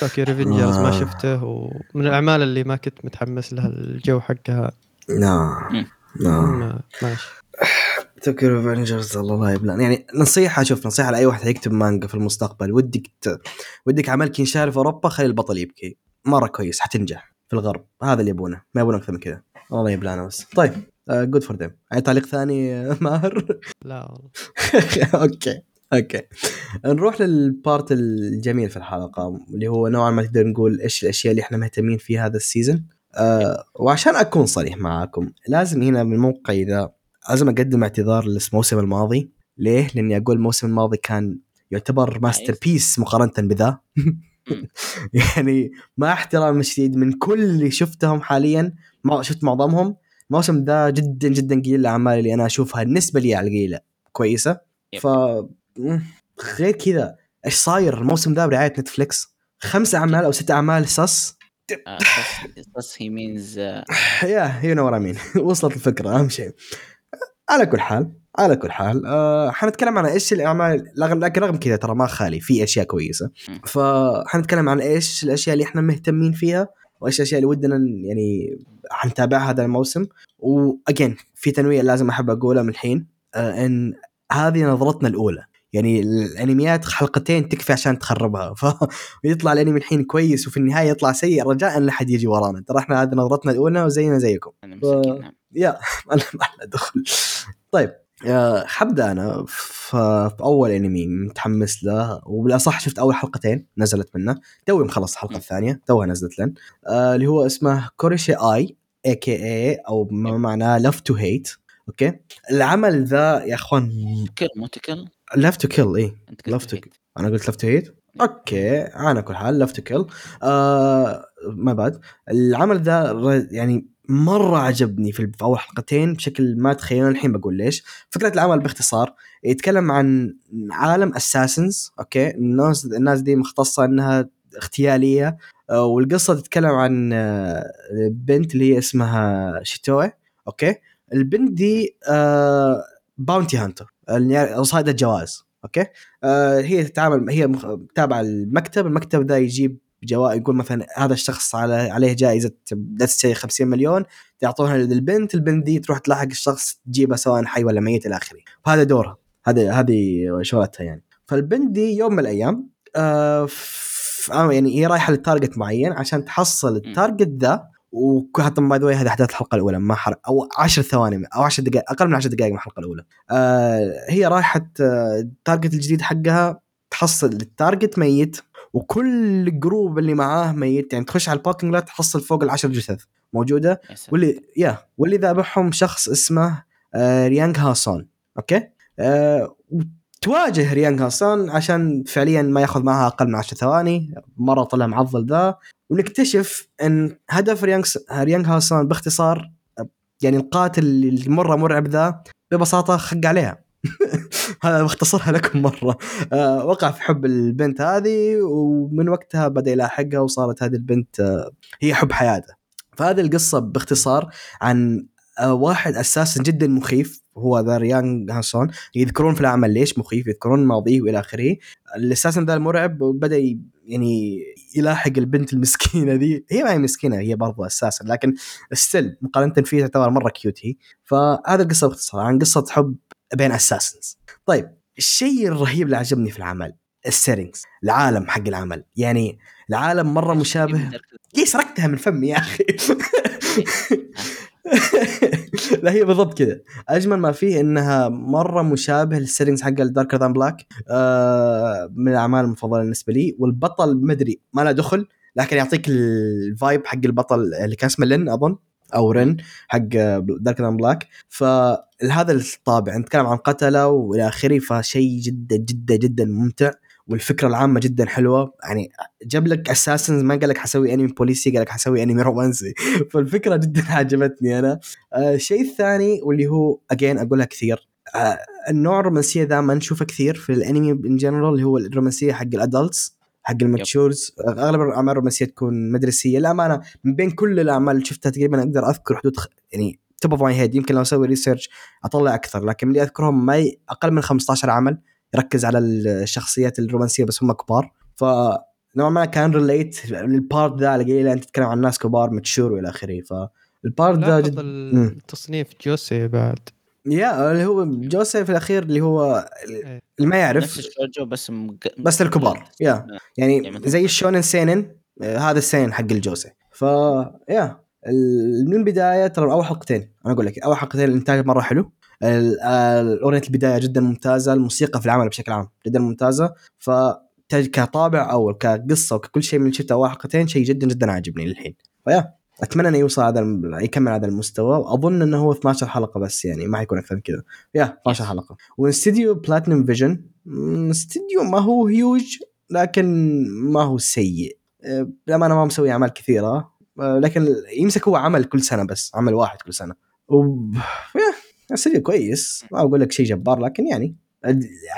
Tokyo Revengers ما آه. شفته ومن الأعمال اللي ما كنت متحمس لها الجو حقها. نعم. ما- ماشي Tokyo Revengers الله لا يبلان يعني نصيحة شوف نصيحة لأي واحد يكتب مانجا في المستقبل. ودك ت... ودك عملك ينشال في أوروبا خلي البطل يبكي. مرة كويس حتنجح في الغرب. هذا اللي يبونه. ما يبون أكثر من كذا. الله يبلانا بس. طيب good for them أي تعليق ثاني آه، ماهر؟ لا والله. [LAUGHS] okay okay. نروح لل part الجميل في الحلقة اللي هو نوعا ما تقدر نقول إيش الأشياء اللي إحنا مهتمين فيها هذا ال season آه وعشان أكون صريح معاكم لازم هنا من الموقع ذا لازم أقدم اعتذار للموسم الماضي. ليه؟ لأني أقول الموسم الماضي كان يعتبر masterpiece مقارنة بذا. [LAUGHS] يعني مع احترام شديد من كل اللي شفتهم حاليا ما شفت معظمهم الموسم ده جدا جدا قليل الأعمال اللي أنا أشوفها بالنسبة لي على القليلة. كويسة. ف غير كذا إيش صاير الموسم ده برعاية Netflix؟ خمس أعمال أو ست أعمال سس. بس بس he means yeah you know mean وصلت الفكرة أهم شيء. على كل حال على كل حال آه حنتكلم عن إيش الاعمال لكن رغم كذا ترى ما خالي في أشياء كويسة. فحنتكلم عن إيش الأشياء اللي إحنا مهتمين فيها وإيش الأشياء اللي ودنا يعني حنتابعها هذا الموسم. واجين في تنويه لازم أحب اقولها من الحين آه إن هذه نظرتنا الأولى. يعني الأنميات حلقتين تكفي عشان تخربها. [LAUGHS] فيطلع الأنمي الحين كويس وفي النهاية يطلع سيء رجاء لا حد يجي ورانا. ترى إحنا هذه نظرتنا الأولى وزينا زيكم. أنا نعم. يا [LAUGHS] له- ما دخل. طيب حبدأ أنا. في أول أنمي متحمس له وبالأصح شفت أول حلقتين نزلت منه. توي مخلص الحلقة م. الثانية توها نزلت لن آه، اللي هو اسمه كوريشي آي اي كي اي أو ما معناه لاف تو هيت أوكي؟ العمل ذا يا أخوان كل مو تكل لاف تو كيل Love قلت to أنا قلت لاف تو هيت أوكي على كل حال لاف تو كيل ما بعد. العمل ذا يعني مرة عجبني في أول حلقتين بشكل ما تخيلون الحين بقول ليش. فكرة العمل باختصار يتكلم عن عالم assassins okay. الناس الناس دي مختصة إنها اغتيالية. آه، والقصة تتكلم عن آه، بنت اللي هي اسمها شيتوي okay. البنت دي bounty hunter صيادة جوائز okay؟ آه، هي تتعامل هي تابعة المكتب المكتب ذا يجيب جوائز يقول مثلا هذا الشخص على عليه جائزة let's say 50 مليون تعطونها للبنت البنت دي تروح تلاحق الشخص تجيبه سواء حي ولا ميت إلى آخره. وهذا دورها. هذه هذه شغلتها يعني. فالبنت دي يوم من الأيام آه آه، يعني هي رايحة ل target معين عشان تحصل ال target ذا وحتى by the way هذه أحداث الحلقة الأولى ما حرق أو 10 ثواني أو 10 دقائق أقل من 10 دقائق من الحلقة الأولى. آه هي راحت آه، ال target الجديد حقها تحصل ال target ميت وكل ال group اللي معاه ميت. يعني تخش على ال parking lot تحصل فوق العشر جثث موجودة. واللي يا واللي ذابحهم شخص اسمه آه ريانغ هاسون. okay؟ آه تواجه ريانغ هاسون عشان فعليا ما ياخذ معها أقل من 10 ثواني. مرة طلع معضل ذا. ونكتشف إن هدف ريانغ ريانغ هاسون باختصار يعني القاتل اللي مرة مرعب ذا ببساطة خق عليها. [LAUGHS] هذا بختصرها لكم مرة. آه وقع في حب البنت هذه ومن وقتها بدأ يلاحقها وصارت هذه البنت آه هي حب حياته. فهذه القصة باختصار عن آه واحد assassin جدا مخيف. هو ذا ريان هانسون يذكرون في العمل ليش مخيف يذكرون ماضيه والى آخره. ال assassin ذا المرعب بدا يعني يلاحق البنت المسكينة ذي. هي ما هي مسكينة هي برضو assassin لكن still مقارنة فيه تعتبر مرة cute هي. فهذا القصة باختصار عن قصة حب بين assassins طيب الشيء الرهيب اللي عجبني في العمل ال settings العالم حق العمل. يعني العالم مرة مشابه. ليه سرقتها من فمي يا أخي. [LAUGHS] [LAUGHS] [LAUGHS] لا هي بالضبط كذا أجمل ما فيه إنها مرة مشابه لل settings حق ال Darker than Black من الأعمال المفضلة بالنسبة لي. والبطل مدري ما له دخل لكن يعطيك ال vibe حق البطل اللي كان اسمه لين أظن أو رن حق Darker than Black فهذا الطابع. نتكلم عن قتلة وإلى آخره فشيء جدا جدا جدا ممتع. والفكرة العامة جدا حلوة. يعني جاب لك assassin ما قال لك حسوي انمي بوليسي قال لك حسوي انمي رومانسي. [LAUGHS] فالفكرة جدا [LAUGHS] عجبتني أنا. آه، الشيء الثاني واللي هو again أقولها كثير. آه، النوع الرومانسية ذا ما نشوفه كثير في الانمي in general اللي هو الرومانسية حق ال adults حق ال matures. أغلب الأعمال الرومانسية تكون مدرسية. الامانه من بين كل الأعمال اللي شفتها تقريبا أقدر أذكر حدود خ... يعني top of my head يمكن لو أسوي research أطلع أكثر لكن اللي أذكرهم ما ي... أقل من 15 عمل. يركز على الشخصيات الرومانسية بس هم كبار. ف نوعا ما كان relate لل part ذا اللي انت تتكلم عن ناس كبار mature وإلى آخره. فال part ذا جد التصنيف josei بعد. yeah اللي هو josei الأخير اللي هو اللي ما يعرف. نفس ال shoujo بس مق... بس الكبار yeah. يعني يعني زي ال shounen seinen آه، هذا السينن حق الجوسي. ف يا من البدايه ترى اول حلقتين أنا أقول لك اول حلقتين الإنتاج مرة حلو. الأغنية البداية جدا ممتازة الموسيقى في العمل بشكل عام جدا ممتازة. ف كطابع أو كقصة وككل شيء من شفته اول حلقتين شيء جدا جدا عاجبني للحين. فيا أتمنى إنه يوصل هذا يكمل هذا المستوى. وأظن إنه هو 12 حلقة بس يعني ما حيكون أكثر من كذا. يا 12 Yes. حلقه واستديو بلاتنم فيجن استديو ما هو هيوج لكن ما هو سيء. أه، بالامانه ما مسوي أعمال كثيرة. أه، لكن يمسك هو عمل كل سنة بس عمل واحد كل سنة. و yeah استديو كويس. ما أقول لك شيء جبار لكن يعني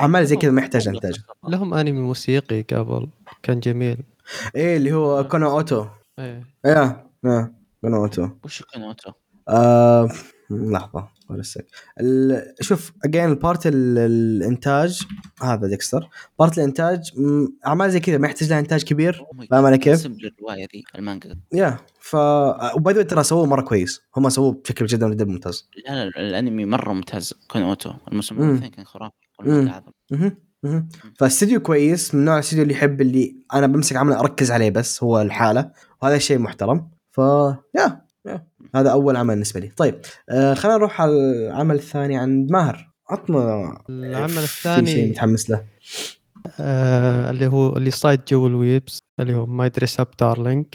أعمال زي كذا ما يحتاج إنتاج. لهم أنمي موسيقي قبل كان جميل. إيه اللي هو كونو أوتو. إيه. yeah yeah كونو أوتو. وش كان أوتو؟ آه لحظة. ولا سك ال- شوف again ال part ال- الإنتاج هذا ديكستر. part الإنتاج أعمال زي كذا ما يحتاج لها إنتاج كبير. Oh فاهم علي كيف؟ ذي المانجا. yeah ف وباي ترى سووه مرة كويس. هم سووه بشكل جدا جدا ممتاز. لا لا الأنمي مرة ممتاز. كون اوتو الموسم والثاني كان خرافي. فاستديو كويس من نوع الاستديو اللي يحب اللي أنا بمسك عمل أركز عليه بس هو الحالة. وهذا الشيء محترم. ف yeah. هذا أول عمل بالنسبة لي. طيب آه خلينا نروح على العمل الثاني عند ماهر. عطنا العمل في الثاني شيء متحمس له. آه اللي هو اللي صايد جو ال weebs اللي هو My Dress-Up Darling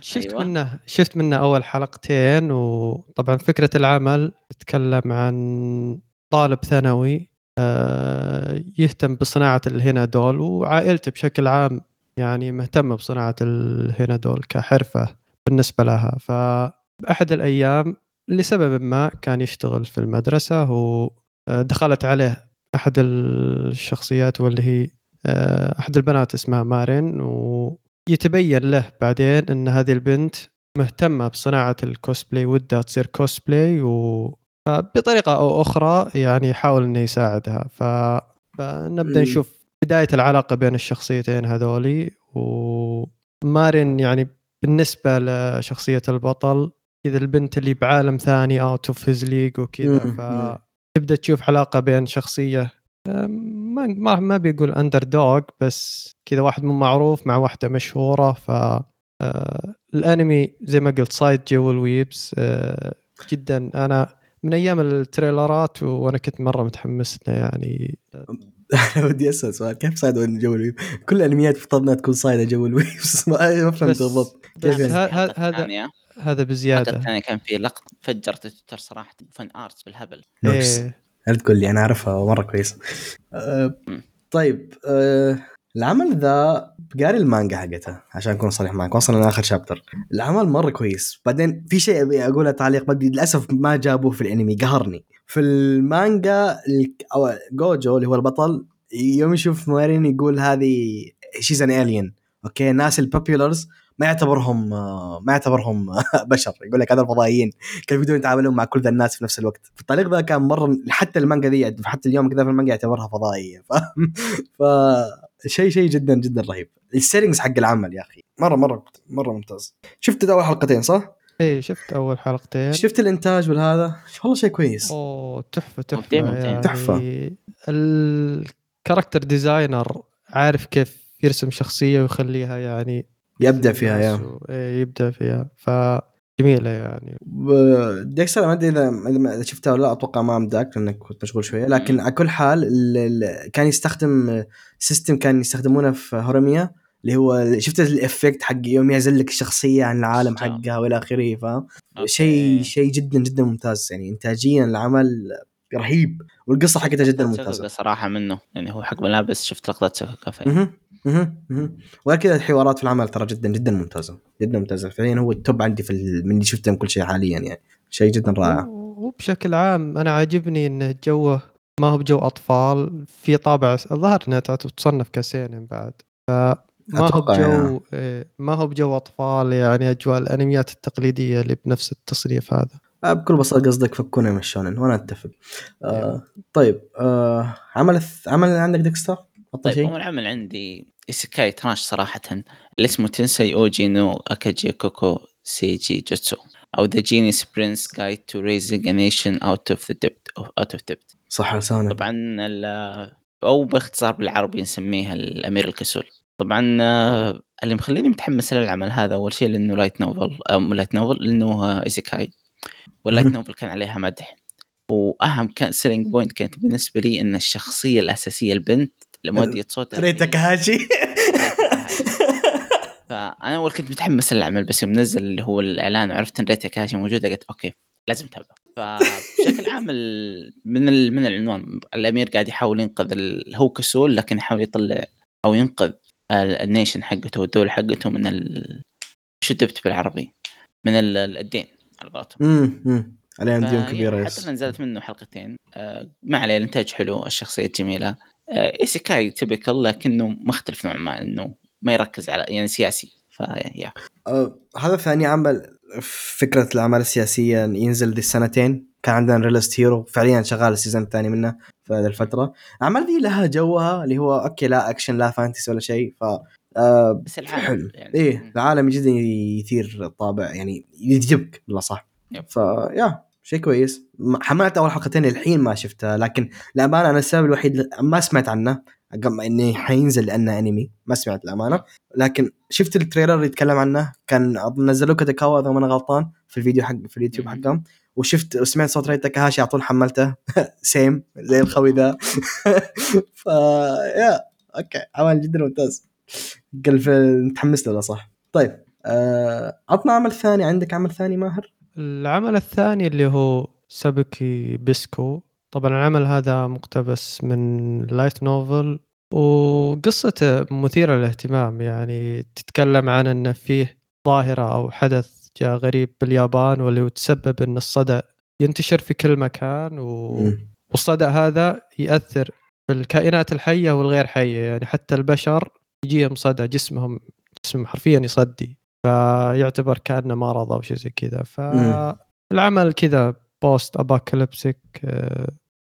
شفت أيوة. منه شفت منه أول حلقتين وطبعا فكرة العمل تتكلم عن طالب ثانوي آه يهتم بصناعة ال hina doll وعائلته بشكل عام يعني مهتمة بصناعة ال hina doll كحرفة بالنسبة لها. فبأحد الأيام لسبب ما كان يشتغل في المدرسة ودخلت عليه أحد الشخصيات واللي هي آه، أحد البنات اسمها مارين ويتبين له بعدين إن هذه البنت مهتمة بصناعة الكوسبلاي ودها تصير كوسبلاي و بطريقه أو أخرى يعني يحاول إنه يساعدها ف... فنبدأ. نشوف بداية العلاقة بين الشخصيتين هذولي ومارين يعني بالنسبة لشخصية البطل كذا البنت اللي بعالم ثاني out of his league وكذا مم. ف تبدأ تشوف علاقة بين شخصية أم، ما ما ما بيقول underdog بس كذا واحد مو معروف مع واحدة مشهورة ف آه، الأنمي زي ما قلت صايد جو ال weebs آه، جدا أنا من أيام التريلرات وأنا كنت مرة متحمس له يعني [LAUGHS] أنا ودي أسأل سؤال كيف صايده جو ال weeb؟ كل الأنميات افترضنا تكون صايدة جو الويب [LAUGHS] بس ما فهمت بالضبط يعني؟ ه- ه- الحلقة هذا الثانية هذا بزيادة. الثانية كان في لقطة فجرت تويتر صراحة fan arts بالهبل. إيه. هل تقول لي أنا أعرفها؟ مرة كويس. أه. طيب أه العمل ذا قاري المانجا حقتها عشان أكون صريح معك. وصلنا لآخر chapter. العمل مرة كويس. بعدين في شيء أبي أقوله تعليق بدي للأسف ما جابوه في الأنمي قهرني. في المانجا جوجو اللي هو البطل يوم يشوف مارين يقول هذه she's an alien okay الناس ال populars ما يعتبرهم ما يعتبرهم [LAUGHS] بشر. يقول لك هذا الفضائيين كيف يقدرون يتعاملون مع كل ذا الناس في نفس الوقت؟ الطريق ذا كان مرة حتى المانجا ذي حتى اليوم كذا في المانجا يعتبرها فضائية. [LAUGHS] ف... ف... شيء شيء جدا جدا رهيب. ال settings حق العمل يا أخي. مرة مرة مرة ممتاز. شفت أول حلقتين صح؟ إيه شفت أول حلقتين. شفت الإنتاج والهذا؟ والله شيء كويس. أوه تحفة تحفة مبدع. يعني تحفة. ال character designer عارف كيف يرسم شخصية ويخليها يعني يبدع فيها yeah. و- إيه يبدع فيها. فجميله يعني. ب- ديكستر ما أدري إذا شفتها ولا لا أتوقع ما أمداك لأنك كنت مشغول شوية. لكن على كل حال ال- ال- كان يستخدم system كان يستخدمونه في هوريميا اللي هو شفت ال effect حق يوم يعزل لك الشخصية عن العالم. حقها وإلى آخره فاهم. شيء شيء جدا جدا ممتاز يعني. انتاجيا العمل رهيب والقصة حقتها جدا ممتازة صراحة منه يعني هو حق ملابس شفت لقطة sakuga فيه مهم. مهم. مهم. وغير كذا الحوارات في العمل ترى جدا جدا ممتازة جدا ممتازة فعليا هو ال top عندي في ال- من اللي شفته من كل شيء حاليا يعني شيء جدا رائع وبشكل عام أنا عاجبني إن جوه ما هو بجو أطفال في طابع الظاهر إنها تصنف ك seinen بعد فما هو أتوقع بجو إيه، ما هو بجو أطفال يعني أجواء الأنميات التقليدية اللي بنفس التصنيف هذا بكل بساطة قصدك فكونا من ال shounen وأنا أتفق. آه طيب آه عمل عمل عندك ديكستر؟ طيب شيء؟ أول عمل عندي isekai trash صراحة اللي اسمه تنساي اوجي نو اكاجي كوكو سايسي جوتسو أو The Genius Prince's Guide to Raising a Nation Out of the Debt out of debt صح لسانك طبعا أو باختصار بالعربي نسميها الأمير الكسول. طبعا آه، اللي مخليني متحمس للعمل هذا أول شيء لأنه light novel light novel لأنه آه، isekai وال light مهم. novel كان عليها مدح. وأهم كان selling point كانت بالنسبة لي إن الشخصية الأساسية البنت لمؤدية صوتها ري تاكاهاشي. فأنا أول كنت متحمس للعمل بس يوم نزل اللي هو الإعلان وعرفت إن ري تاكاهاشي موجودة قلت okay لازم اتابع فبشكل عام من من العنوان الأمير قاعد يحاول ينقذ هو كسول لكن يحاول يطلع أو ينقذ ال- ال nation حقته والدولة حقته من ال شو بالعربي؟ من ال- ال- الدين. قولتهم امم أمم. عليهم ديون كبيرة حتى نزلت منه حلقتين. آه، ما عليه الإنتاج حلو الشخصية جميلة. آه، isekai typical لكنه مختلف نوعا ما إنه ما يركز على يعني سياسي. فيا آه هذا ثاني عمل فكرة الأعمال السياسية ينزل ذي السنتين. كان عندنا Realist Hero فعليا شغال ال season الثاني منه في هذه الفترة. الأعمال ذي لها جوها اللي هو okay لا أكشن لا fantasy ولا شيء. ف آه بس العالم حلو. يعني. إيه. العالم جدا يثير الطابع يعني يجذبك بالله صح yep. ف yeah شيء كويس. حملت أول حلقتين الحين ما شفتها لكن للأمانة أنا السبب الوحيد ما سمعت عنه قبل إني حينزل لأنه أنمي ما سمعت الامانه لكن شفت ال trailer اللي يتكلم عنه كان أظن نزلوه كادوكاوا إذا ما أنا غلطان في الفيديو حق في اليوتيوب. حقهم. وشفت وسمعت صوت ري تاكاهاشي على طول حملته. [LAUGHS] same زي الخوي ذا. [LAUGHS] ف yeah okay عمل جدا ممتاز. قلب متحمس له صح. طيب آه، عطنا عمل ثاني. عندك عمل ثاني ماهر؟ العمل الثاني اللي هو سابيكوي بيسكو. طبعا العمل هذا مقتبس من light novel وقصته مثيرة للاهتمام. يعني تتكلم عن أن فيه ظاهرة أو حدث جاء غريب باليابان واللي هو تسبب أن الصدأ ينتشر في كل مكان و... والصدأ هذا يأثر في الكائنات الحية والغير حية. يعني حتى البشر يجيهم صدأ جسمهم جسمهم حرفيا يصدي فيعتبر كأنه مرض أو شيء زي كذا. فالعمل كذا post-apocalyptic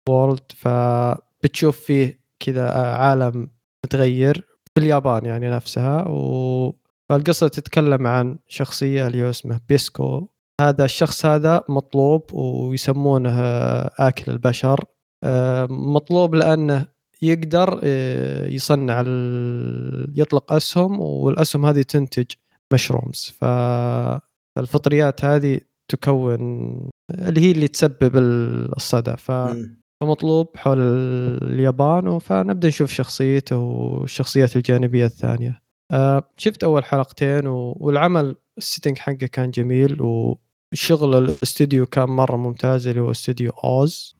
world فبتشوف فيه كذا آه، عالم متغير في اليابان يعني نفسها. و فالقصة تتكلم عن شخصية اللي هو اسمه بيسكو. هذا الشخص هذا مطلوب ويسمونه آكل البشر. آه، مطلوب لأنه يقدر آه، يصنع ال- يطلق أسهم والأسهم هذه تنتج mushrooms فالفطريات هذه تكون اللي هي اللي تسبب الصدى. ف. فمطلوب حول اليابان فنبدا نشوف شخصيته والشخصيات الجانبية الثانية. آه، شفت أول حلقتين والعمل ال setting حقه كان جميل وشغل الاستوديو كان مرة ممتاز اللي هو استوديو OZ.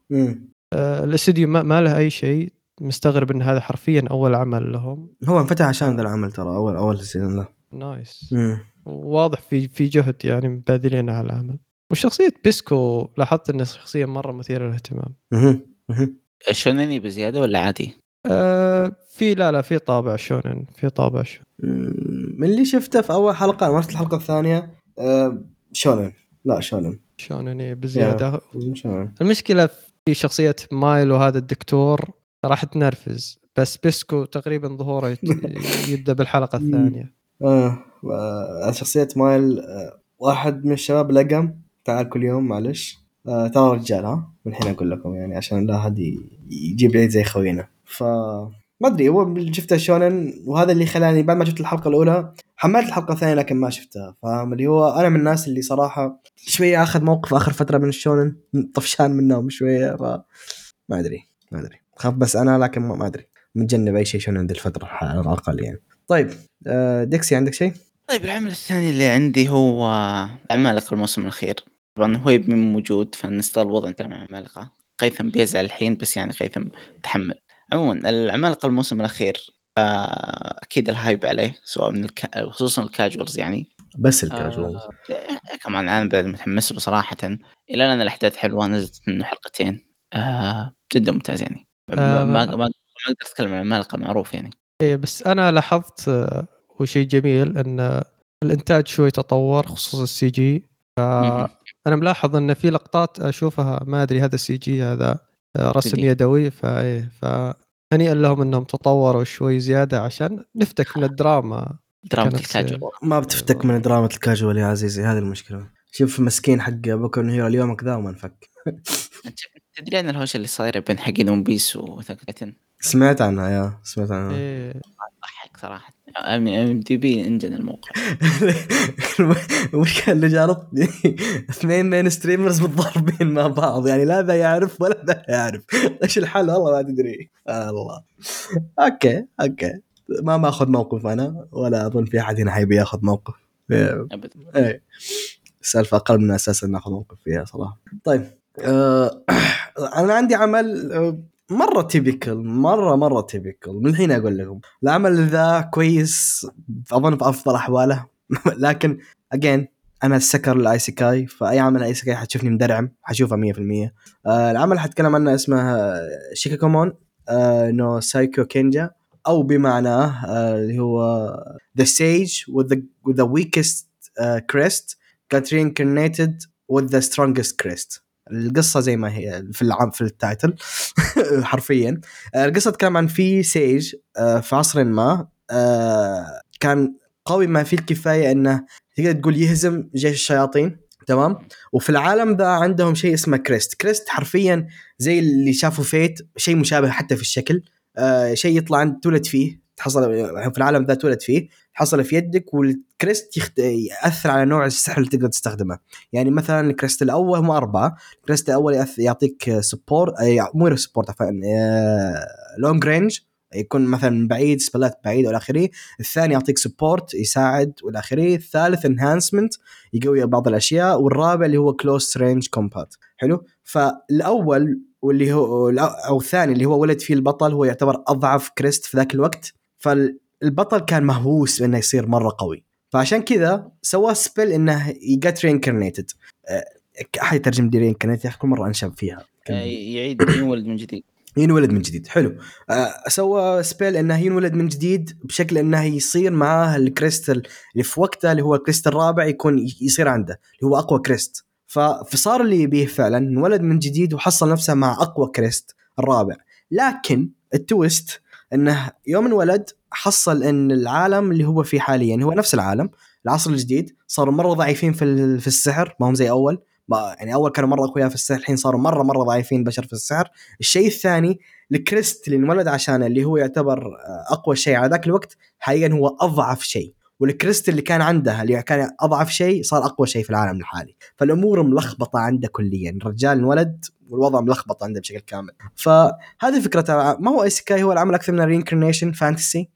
آه، الاستوديو ما, ما له أي شيء. مستغرب إن هذا حرفيا أول عمل لهم هو انفتح عشان ذا العمل ترى اول أول season له nice. واضح في في جهد يعني باذلين على العمل وشخصية بيسكو لاحظت إنها شخصية مرة مثيرة للاهتمام. shounen ي بزيادة ولا عادي؟ آه في لا لا في طابع shounen في طابع shounen. من اللي شفته في أول حلقة أنا ما شفت الحلقة الثانية آه، شونن لا شونن شونن بزيادة شونن المشكلة في شخصية مايل وهذا الدكتور راح تنرفز بس بيسكو تقريبا ظهوره يت- [LAUGHS] يبدأ بالحلقة الثانية آه. آه. شخصية مايل آه. واحد من الشباب لقم تعال كل يوم معلش آه. ترى رجال ها من الحين أقول لكم يعني عشان لا أحد يجيب عيد زي خوينا ف ما أدري هو شفته shounen وهذا اللي خلاني بعد ما شفت الحلقة الأولى حملت الحلقة الثانية لكن ما شفتها فاهم اللي هو أنا من الناس اللي صراحة شوية آخذ موقف آخر فترة من ال shounen طفشان منهم شوية ف ما أدري ما أدري خاف بس أنا لكن ما, أدري. متجنب أي شيء shounen ذي الفترة على الأقل يعني. طيب آه، ديكسي عندك شيء؟ طيب العمل الثاني اللي عندي هو عمالقة الموسم الأخير. طبعا هو يبي موجود فنستغل الوضع انت مع عمالقة قيثم بيزعل الحين بس يعني قيثم تحمل عموما العمالقة الموسم الأخير آه، أكيد ال hype عليه سواء من الك... خصوصا ال casuals يعني. بس الكاجوال آه، كمان أنا بعد متحمس له صراحة. إلى الآن الأحداث حلوة نزلت منه حلقتين. آه جدا ممتاز يعني. ما آه، ما ما ما أقدر أتكلم عن عمالقه معروف يعني. إيه بس أنا لاحظت آه، وشيء جميل إن الإنتاج شوي تطور خصوصا ال CG. أنا ملاحظ إن في لقطات أشوفها ما أدري هذا CG هذا آه، رسم 3D. يدوي فايه فهنيئا لهم إنهم تطوروا شوي زيادة عشان نفتك من الدراما دراما الكاجوال. ما بتفتك من دراما الكاجوال يا عزيزي هذه المشكلة. شوف مسكين حق بوكو هيرو اليوم كذا وما انفك. تدري عن الهوشه اللي صايره بين حقين ون بيس وثقتين سمعت عنها يا سمعت عنها. إيه. ضحك صراحة. ام دي بي إنجن الموقع. [LAUGHS] المشكلة اللي جارتني [LAUGHS] اثنين مين ستريمرز متضاربين مع بعض يعني لا ذا يعرف ولا ذا يعرف. [LAUGHS] إيش الحل؟ والله ما تدري. الله. okay okay. ما ماخذ موقف أنا ولا أظن في أحد هنا حيبي ياخذ موقف. إيه. ابدا. إيه. السالفه أقل من أساسا ناخذ موقف فيها صراحة. طيب. آه [CLEARS THROAT] أنا عندي عمل آه، مرة typical مرة مرة typical من الحين أقول لكم العمل ذا كويس أظن في أفضل أحواله. [LAUGHS] لكن again أنا ال sucker ال isekai فأي عمل isekai حتشوفني مدرعم حشوفه 100% آه العمل حتكلم عنه اسمه Shikkakumon آه no Saikyou Kenja أو بمعناه آه، اللي هو the with the weakest uh, crest got reincarnated with the strongest crest. القصة زي ما هي في العام في ال title [LAUGHS] حرفيا. آه، القصة تتكلم عن في sage آه، في عصر ما آه، كان قوي ما فيه الكفاية إنه تقدر تقول يهزم جيش الشياطين تمام؟ وفي العالم ذا عندهم شيء اسمه crest. crest حرفيا زي اللي شافوا Fate شيء مشابه حتى في الشكل شيء يطلع عند تولد فيه تحصل في العالم ذا تولد فيه. تحصل في يدك وال crest يخت... يأثر على نوع السحر اللي تقدر تستخدمه. يعني مثلا ال crest الأول هم أربعة ال crest الأول يأث... يعطيك support مو support عفوا long range يكون مثلا بعيد spell ات بعيد والى آخره. الثاني يعطيك support يساعد والى آخره. الثالث enhancement يقوي بعض الأشياء. والرابع اللي هو close range combat حلو؟ فالأول واللي هو أو الثاني اللي هو ولد فيه البطل هو يعتبر أضعف crest في ذاك الوقت. فالبطل كان مهووس انه يصير مرة قوي. فعشان كذا سوى spell إنه ي get reincarnated أحد يترجم لي reincarnated يا أخي كل مرة أنشب فيها. يعيد ينولد من جديد. [CLEARS THROAT] ينولد من جديد. حلو. آه، سوى spell إنه ينولد من جديد بشكل إنه يصير معاه ال crest اللي في وقته اللي هو ال crest الرابع يكون يصير عنده اللي هو أقوى crest. فصار اللي يبيه فعلا انولد من جديد وحصل نفسه مع أقوى crest الرابع. لكن ال twist إنه يوم انولد حصل إن العالم اللي هو فيه حاليا هو نفس العالم العصر الجديد صاروا مرة ضعيفين في في السحر ما هم زي أول ما يعني أول كانوا مرة أقوياء في السحر الحين صاروا مرة مرة ضعيفين بشر في السحر. الشيء الثاني ال crest اللي انولد عشانه اللي هو يعتبر أقوى شيء على ذاك الوقت حاليا هو أضعف شيء. وال crest اللي كان عندها اللي كان أضعف شيء صار أقوى شيء في العالم الحالي. فالأمور ملخبطة عنده كليا. الرجال انولد والوضع ملخبط عنده بشكل كامل. فهذه فكرة ما هو isekai هو العمل أكثر من reincarnation fantasy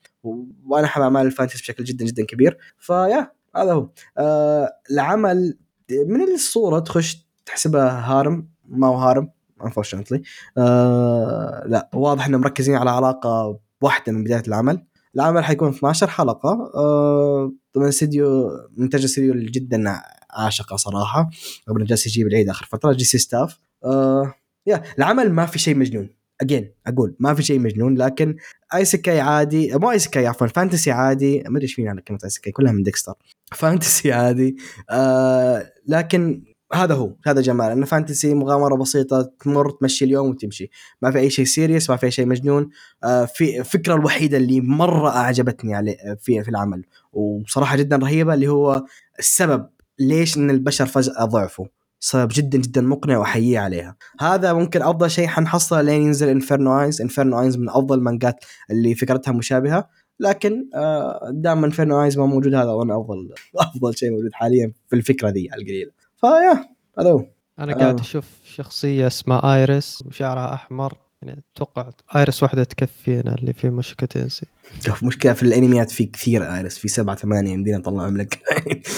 وأنا احب أعمال ال fantasy بشكل جدا جدا كبير. ف yeah هذا هو. آه العمل من الصورة تخش تحسبها harem. ما هو harem unfortunately. آه لا واضح إنهم مركزين على علاقة واحدة من بداية العمل. العمل حيكون 12 حلقة. آه طبعا استديو منتج استديو جدا عاشقة صراحة. انه جالس يجيب العيد آخر فترة J.C. Staff. آه yeah العمل ما في شيء مجنون. again أقول ما في شيء مجنون لكن isekai عادي مو isekai عفوا fantasy عادي. ما أدري إيش فينا على كلمه isekai كلها من ديكستر fantasy [LAUGHS] عادي. آه لكن هذا هو هذا جمال انه fantasy مغامرة بسيطة تمر تمشي اليوم وتمشي. ما في أي شيء serious ما في أي شيء مجنون. آه في الفكرة الوحيدة اللي مرة أعجبتني عليه في في العمل وصراحة جدا رهيبة اللي هو السبب ليش إن البشر فجأة ضعفوا. جدا جدا مقنع وأحييه عليها. هذا ممكن أفضل شيء حنحصله لين ينزل انفيرنو ايز انفيرنو ايز من أفضل المانجات اللي فكرتها مشابهة. لكن آه دام انفيرنو ايز ما موجود هذا وأنا أفضل [LAUGHS] أفضل شيء موجود حاليا في الفكرة دي على القليله فيا هذا هو. أنا قاعد آه. أشوف شخصية اسمها ايريس وشعرها أحمر. يعني أتوقع ايريس واحدة تكفينا اللي في Mushoku Tensei شوف مشكلة في الأنميات في كثير ايرس في سبعة ثمانية يمدينا نطلعهم لك.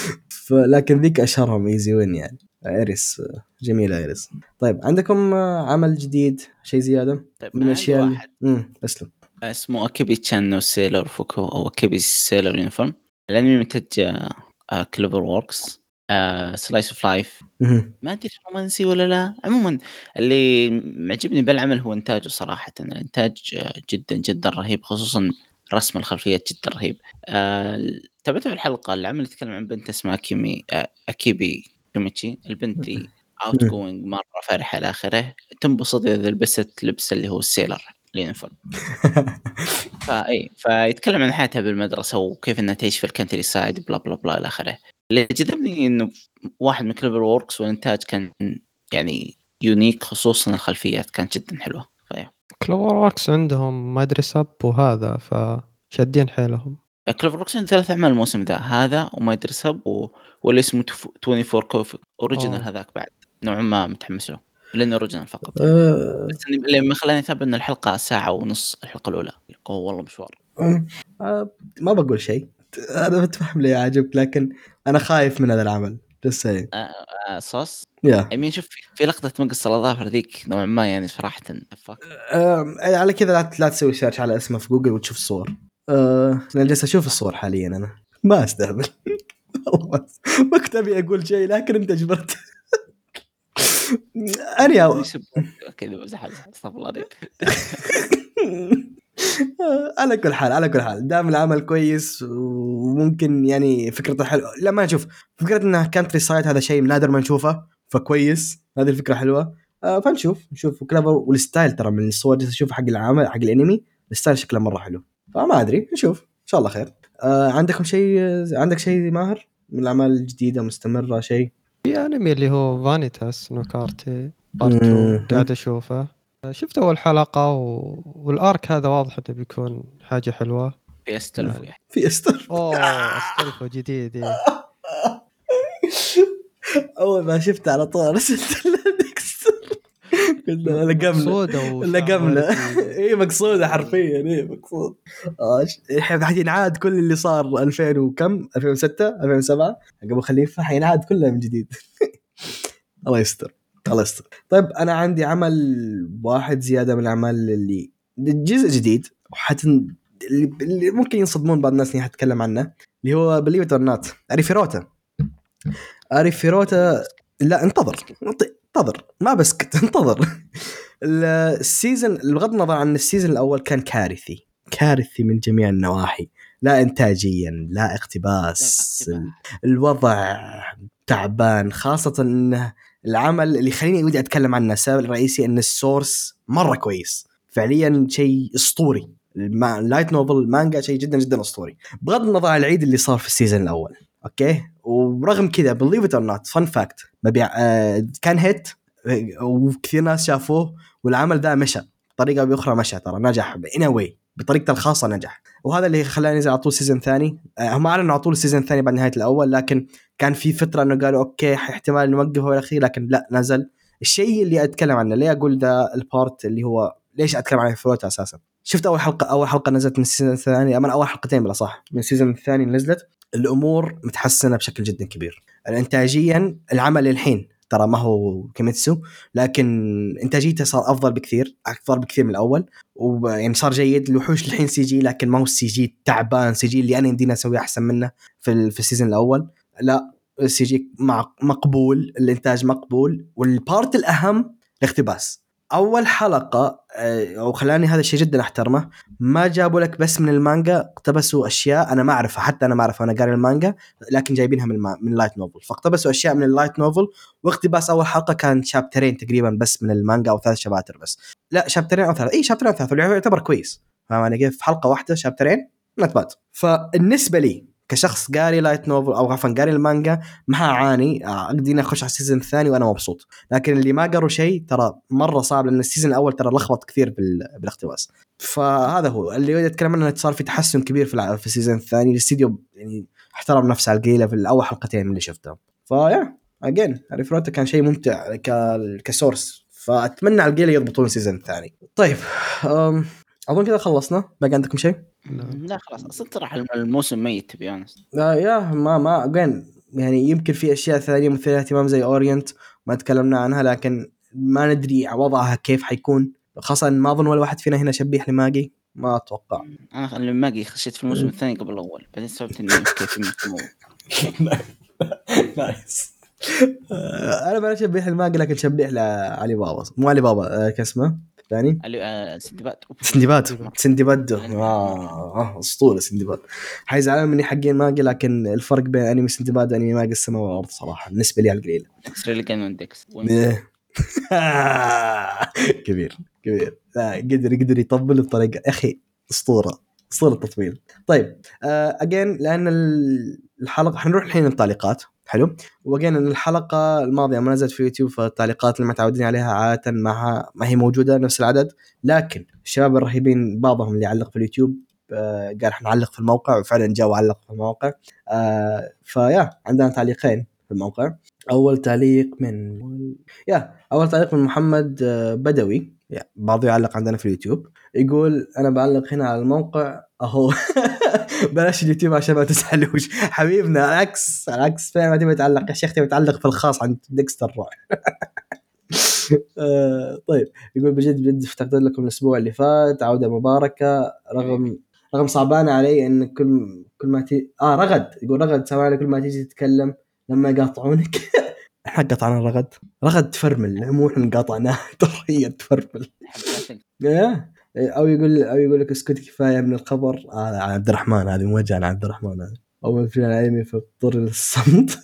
[LAUGHS] لكن ذيك أشهرهم easy win يعني. ايرس جميله ايرس طيب عندكم عمل جديد؟ شيء زيادة؟ طيب من الأشياء واحد. امم اسلم اسمه Akebi-chan no Sailor Fuku أو أكيبي sailor uniform. الأنمي منتج CloverWorks slice of life. ما أدري رومانسي ولا لا. عموما اللي معجبني بالعمل هو انتاجه صراحة الانتاج آه، جدا جدا رهيب خصوصا رسم الخلفيات جدا رهيب. آه، في الحلقة. العمل يتكلم عن بنت اسمها كيمي آه، أكيبي كيميتشي البنت دي outgoing مرة فرحة إلى آخره تنبسط إذا لبست لبس اللي هو ال sailor ال uniform. [LAUGHS] ف yeah فيتكلم عن حياتها بالمدرسة وكيف إنها تعيش في ال countryside بلا بلا بلا إلى آخره. اللي جذبني إنه واحد من CloverWorks والإنتاج كان يعني unique خصوصا الخلفيات كانت جدا حلوة. CloverWorks عندهم سب وهذا فشادين حيلهم. CloverWorks عنده ثلاث أعمال الموسم ذا هذا وما يدري سب و... واللي اسمه 24 كوفي original أوه. هذاك بعد. نوعا ما متحمس له لأنه original فقط. آه، بس ما خلاني اتابع إن الحلقة ساعة ونص الحلقة الأولى. والله مشوار. آه، ما بقول شيء. أنا متفهم ليه عجبك لكن أنا خايف من هذا العمل. Saying. آه صوص؟ yeah يعني شوف في- لقطة مقص الاظافر ذيك نوعا ما يعني صراحة. آم، على كذا لا تسوي search على اسمه في جوجل وتشوف الصور. آه، أنا جالس أشوف الصور حاليا أنا. ما أستهبل. [LAUGHS] والله ما كنت أبي أقول شيء لكن أنت اجبرت اني كذا بمزح، استغفر الله [LAUGHS] على كل حال على كل حال. دام العمل كويس وممكن يعني فكرته حلوة. لا ما نشوف. فكرة انه countryside هذا شيء نادر ما نشوفه فكويس. هذه الفكرة حلوة. آه فنشوف نشوف. Clover وال style ترى من الصور اللي أشوف حق العمل حق الأنمي. ال style شكله مرة حلو. فما أدري نشوف. إن شاء الله خير. آه عندكم شيء عندك شيء ماهر؟ من الأعمال الجديدة مستمرة شيء؟ في أنمي اللي هو Vanitas no Carte part مم. 2 قاعد أشوفه. شفت أول حلقة و... وال arc هذا واضح إنه بيكون حاجة حلوة. في Astolfo يعني. في استر أوه Astolfo جديد إيه. [LAUGHS] أول ما شفته على طول [LAUGHS] ارسلت له لقمنا وشعر لقمنا. اي مقصودة حرفيا. اي مقصود. الحين حينعاد كل اللي صار 2000 وكم؟ 2006 2007 ابو خليفه حينعاد كله من جديد. [LAUGHS] الله يستر. الله يستر. طيب أنا عندي عمل واحد زيادة من الاعمال اللي جزء جديد اللي, اللي ممكن ينصدمون بعض الناس إني حتكلم عنه اللي هو believe it or not أريفيروتا. أريفيروتا لا انتظر. انتظر ما بسكت [LAUGHS] انتظر. ال season بغض النظر عن ال season الأول كان كارثي. كارثي من جميع النواحي. لا انتاجيا لا اقتباس لا، الوضع تعبان خاصة انه العمل اللي خليني ودي أتكلم عنه السبب الرئيسي إن ال source مرة كويس. فعليا شيء أسطوري. ال light novel مانجا شيء جدا جدا أسطوري. بغض النظر عن العيد اللي صار في ال season الأول. أوكي؟ ورغم كذا believe it or not fun fact مبيع آه كان hit وكثير ناس شافوه والعمل ذا مشى. بطريقه أو بأخرى مشى ترى نجح. in a way بطريقته الخاصة نجح. وهذا اللي خلاني ينزل على طول season ثاني. آه، هم أعلنوا على طول ال season الثاني بعد نهاية الأول لكن كان في فتره إنه قالوا أوكي احتمال نوقفه الاخير لكن لا نزل. الشيء اللي أتكلم عنه ليه أقول ده ال part اللي هو ليش أتكلم عن فلوت أساسا؟ شفت أول حلقه أول حلقة نزلت من ال season الثاني أما أول حلقتين بلا صح من ال season الثاني نزلت. الأمور متحسنة بشكل جدا كبير. انتاجيا العمل الحين ترى ما هو كيميتسو لكن إنتاجيته صار أفضل بكثير افضل بكثير من الأول ويعني صار جيد. الوحوش الحين CG لكن ما هو ال CG تعبان CG اللي أنا يمدينا أسويه أحسن منه في في ال season الأول. لا ال CG مقبول الإنتاج مقبول وال part الأهم الاقتباس. أول حلقة آه، وخلاني هذا الشيء جدا أحترمه ما جابوا لك بس من المانجا اقتبسوا أشياء أنا ما أعرفها حتى أنا ما اعرفها أنا قاري المانجا لكن جايبينها من من ال light novel فاقتبسوا أشياء من ال light novel واقتباس أول حلقة كان شابترين تقريبا بس من المانجا أو ثلاث شباتر بس. لا شابترين أو ثلاث اي شابترين أو ثلاث يعتبر كويس. فاهم علي كيف؟ حلقة واحدة شابترين not bad فالنسبه لي كشخص قاري light novel أو عفوا قاري المانجا ما أعاني أقدر أخش على ال season الثاني وأنا مبسوط. لكن اللي ما قروا شيء ترى مرة صعب لأن ال season الأول ترى لخبط كثير بالاقتباس. فهذا هو. اللي أتكلم عنه صار في تحسن كبير في في ال season الثاني. الاستديو يعني احترم نفسه على القليله في الأول حلقتين اللي شفتهم ف yeah again ريفروتا كان شيء ممتع ك source. فأتمنى على القليله يضبطون ال season الثاني. طيب أظن كذا خلصنا. باقي عندكم شيء؟ لا. خلاص. أصلا ترى الموسم ميت تبي لا يا ما ما وين يعني يمكن في أشياء ثانية مثيرة اهتمام زي اورينت ما تكلمنا عنها لكن ما ندري وضعها كيف حيكون. خاصة ما أظن ولا واحد فينا هنا شبيح لماجي. ما أتوقع. أنا ماجي خشيت في الموسم الثاني قبل الأول بعدين استوعبت إني [LAUGHS] كيف nice [LAUGHS] [LAUGHS] أنا ما شبيح الماجي لكن شبيح لعلي بابا. مو علي بابا آه، كاسمه الثاني؟ آه، سندباد. سندباد. سندباد. آه آه أسطورة سندباد. حيزعلون مني حقين ماجي لكن الفرق بين أنمي سندباد وأنمي ماجي السماء والارض صراحة بالنسبة لي على القليل ridiculous. [LAUGHS] كبير كبير. قدر قدر يطبل بطريقة. يا أخي أسطورة أسطورة التطبيل. طيب again آه لأن الحلقة حنروح الحين للتعليقات حلو. إن الحلقة الماضية ما نزلت في يوتيوب فالتعليقات اللي متعودين عليها عادة ما ما هي موجودة نفس العدد. لكن الشباب الرهيبين بعضهم اللي علق في اليوتيوب آه قال حنعلق في الموقع وفعلا جاء وعلق في الموقع. آه فيا عندنا تعليقين في الموقع. أول تعليق من يا أول تعليق من محمد آه، بدوي. بعض يعلق عندنا في اليوتيوب. يقول أنا بعلق هنا على الموقع أهو. [LAUGHS] بلاش اليوتيوب عشان ما تزعلوش حبيبنا العكس العكس فعلا ما تبي تعلق يا شيخ تبي تعلق في الخاص عند ديكستر روح [LAUGHS] آه طيب. يقول بجد بجد افتقدت لكم الأسبوع اللي فات. عودة مباركة. رغم رغم صعبان علي إن كل كل ما تي آه رغد. يقول رغد. علي كل ما تيجي تتكلم لما يقاطعونك. [LAUGHS] إحنا قطعنا رغد. رغد تفرمل. مو إحنا قاطعناه. ترى هي تفرمل. أو يقول أو يقول لك اسكت كفاية من الخبر. آه عبد الرحمن هذه موجهة على عبد الرحمن. هذا أول فيلم الانمي فاضطر [LAUGHS] للصمت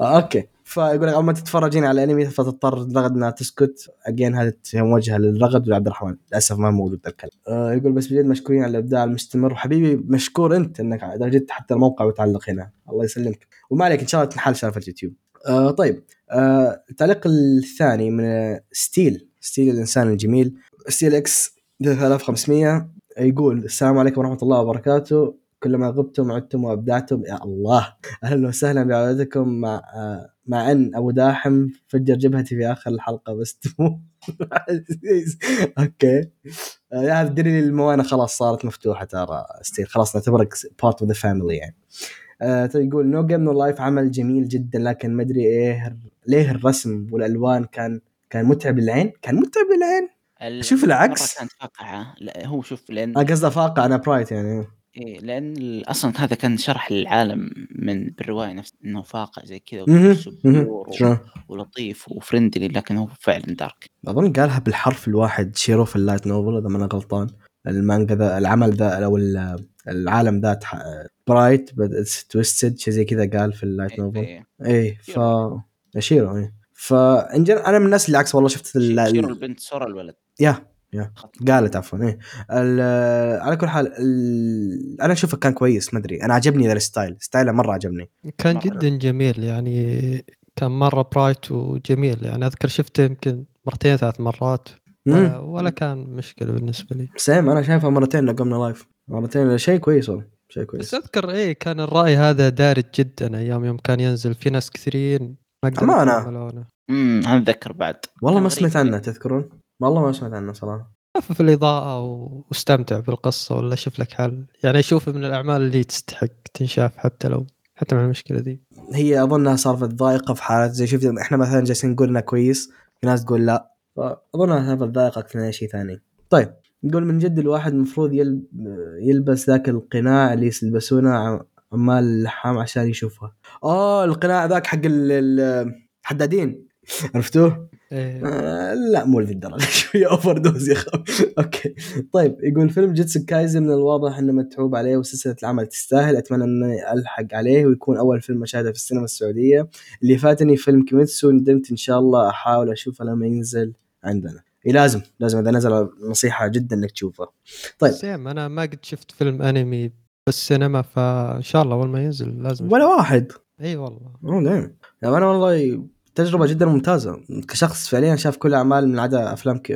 آه أوكي. فيقول لك أول ما تتفرجين على الانمي فتضطر رغد انها تسكت. again هذه موجهة للرغد ولعبد الرحمن. للأسف ما موجود الكلام. آه يقول بس بجد مشكورين على الإبداع المستمر. وحبيبي مشكور أنت إنك جيت حتى الموقع وتعلق هنا. الله يسلمك. وما عليك إن شاء الله تنحل سالفه اليوتيوب. آه طيب. آه التعليق الثاني من ستيل. ستيل الإنسان الجميل. ستيل إكس 3500 يقول السلام عليكم ورحمة الله وبركاته. كلما غبتم عدتم وأبدعتم يا الله. أهلا وسهلا بعودتكم مع مع أن أبو داحم فجر جبهتي في آخر الحلقة بس أوكي. yeah الدليل الميانة خلاص صارت مفتوحة ترى ستيل. خلاص نعتبرك part of the family يعني. آه يقول نو جيم نو لايف عمل جميل جدا لكن ما أدري إيه ليه الرسم والألوان كان كان متعب للعين؟ كان متعب للعين. شوف العكس. كانت فاقعة. لا هو شوف لأن قصده فاقع أنا bright يعني. إيه لأن أصلا هذا كان شرح العالم من بالرواية نفس إنه فاقع زي كذا ولطيف و friendly لكن هو فعلا dark أظن قالها بالحرف الواحد شيرو في اللايت نوفل إذا ما أنا غلطان. المانجا ذا العمل ذا أو العالم ذات bright twisted شيء زي كذا قال في ال light novel اي إيه. ف شيرو اي فانجن أنا من الناس اللي عكس والله شفت شيرو البنت سورا الولد. yeah yeah. قالت عفوا إيه. على كل حال أنا أشوفه كان كويس ما أدري. أنا عجبني ذا ال style. ستايله مرة عجبني. كان مرة. جدا جميل يعني كان مرة bright وجميل. يعني أذكر شفته يمكن مرتين ثلاث مرات. مم. ولا كان مشكلة بالنسبة لي. same أنا شايفها مرتين No Game No Life مرتين. شيء كويس والله. شيء بس كويس أذكر إيه كان الرأي هذا دارج جدا أيام يوم كان ينزل. في ناس كثيرين ما أمانة. يتحملونه امم أنا اتذكر بعد. والله ما سمعت. عنه تذكرون؟ والله ما سمعت عنه صراحة. خفف الإضاءة واستمتع بالقصة ولا شوف لك حل. يعني اشوفه من الأعمال اللي تستحق تنشاف حتى لو حتى مع المشكلة ذي. هي اظنها صارت ضائقة في حالات زي شفت إحنا مثلا جالسين نقول انه كويس في ناس تقول لا. فاظنها صارت ضائقة أكثر من أي شيء ثاني. طيب نقول من جد الواحد المفروض يلب... يلبس ذاك القناع اللي يلبسونه عمال اللحام عشان يشوفها. آه القناع ذاك حق ال- الحدادين. عرفتوه؟ إيه. آه لا مو لذي الدرجه [LAUGHS] شوية overdose يا أخوي okay. طيب يقول فيلم جوجيتسو كايزن من الواضح إنه متعوب عليه وسلسلة العمل تستاهل. أتمنى إني ألحق عليه ويكون أول فيلم أشاهده في السينما السعودية. اللي فاتني فيلم كيميتسو ندمت إن شاء الله أحاول أشوفه لما ينزل عندنا. إيه لازم لازم إذا نزل نصيحة جدا إنك تشوفه. طيب. same أنا ما قد شفت فيلم أنمي بالسينما فإن شاء الله أول ما ينزل لازم ولا واحد. إي والله. اوه دايم يعني أنا والله تجربة جدا ممتازة. كشخص فعليا شاف كل الاعمال من عدا أفلام ك...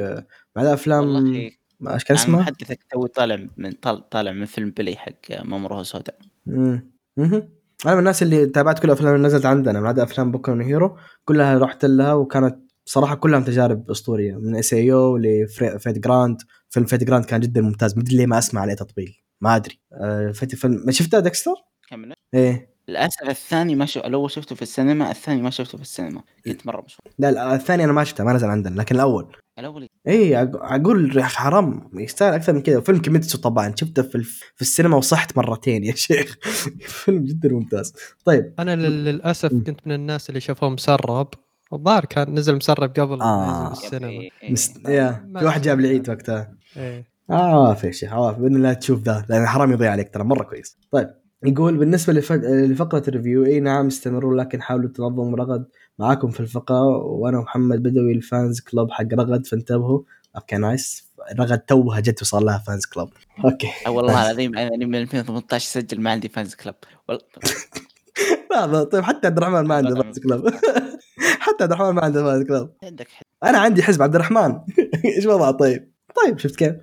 من عدا أفلام والله ما إيش كان أنا اسمه؟ محدثك توي طالع من طال- طالع من فيلم بلي حق ماموره سوداء. مم. مهم. أنا من الناس اللي تابعت كل الافلام اللي نزلت عندنا ما عدا أفلام بوكو هيرو. كلها رحت لها وكانت صراحة كلها تجارب أسطورية. من SAO لفيت جراند. فيلم فيت جراند كان جدا ممتاز. مدري ليه ما أسمع عليه تطبيل. ما أدري. آه فيت فيلم. ما شفتها ديكستر؟ كمل. إيه. للأسف الثاني ما شو... الأول شفته في السينما الثاني ما شفته في السينما. كنت مره مشغول لا لا، الثاني أنا ما شفتها ما نزل عندنا لكن الأول. الأول؟ اي أقول حرام يستاهل أكثر من كذا. فيلم كيميتسو طبعا. شفته في الف... في السينما وصحت مرتين يا شيخ. [LAUGHS] فيلم جدا ممتاز. طيب. أنا لل- للأسف. كنت من الناس اللي شافوه مسرب. الظاهر كان نزل مسرب قبل ما آه. ينزل السينما. إيه، مست... في واحد جاب لي shift. عيد وقتها. إيه. عواف يا شيخ عواف بإذن الله تشوف ذا لأن حرام يضيع عليك ترى مرة كويس. طيب يقول بالنسبة لف... لفقرة ال review إي نعم استمروا لكن حاولوا تنظموا رغد معاكم في الفقرة. وأنا ومحمد بنسوي ال fans club حق رغد فانتبهوا. okay nice. رغد توها جت وصار لها fans club. okay. والله العظيم أنا من 2018 سجل ما عندي fans والله [LAUGHS] لا طيب حتى عبد الرحمن ما عنده. fans club. [LAUGHS] حتى عبد الرحمن ما عنده fans club. عندك أنا عندي حزب عبد الرحمن. [LAUGHS] إيش وضعه؟ طيب. طيب شفت كيف؟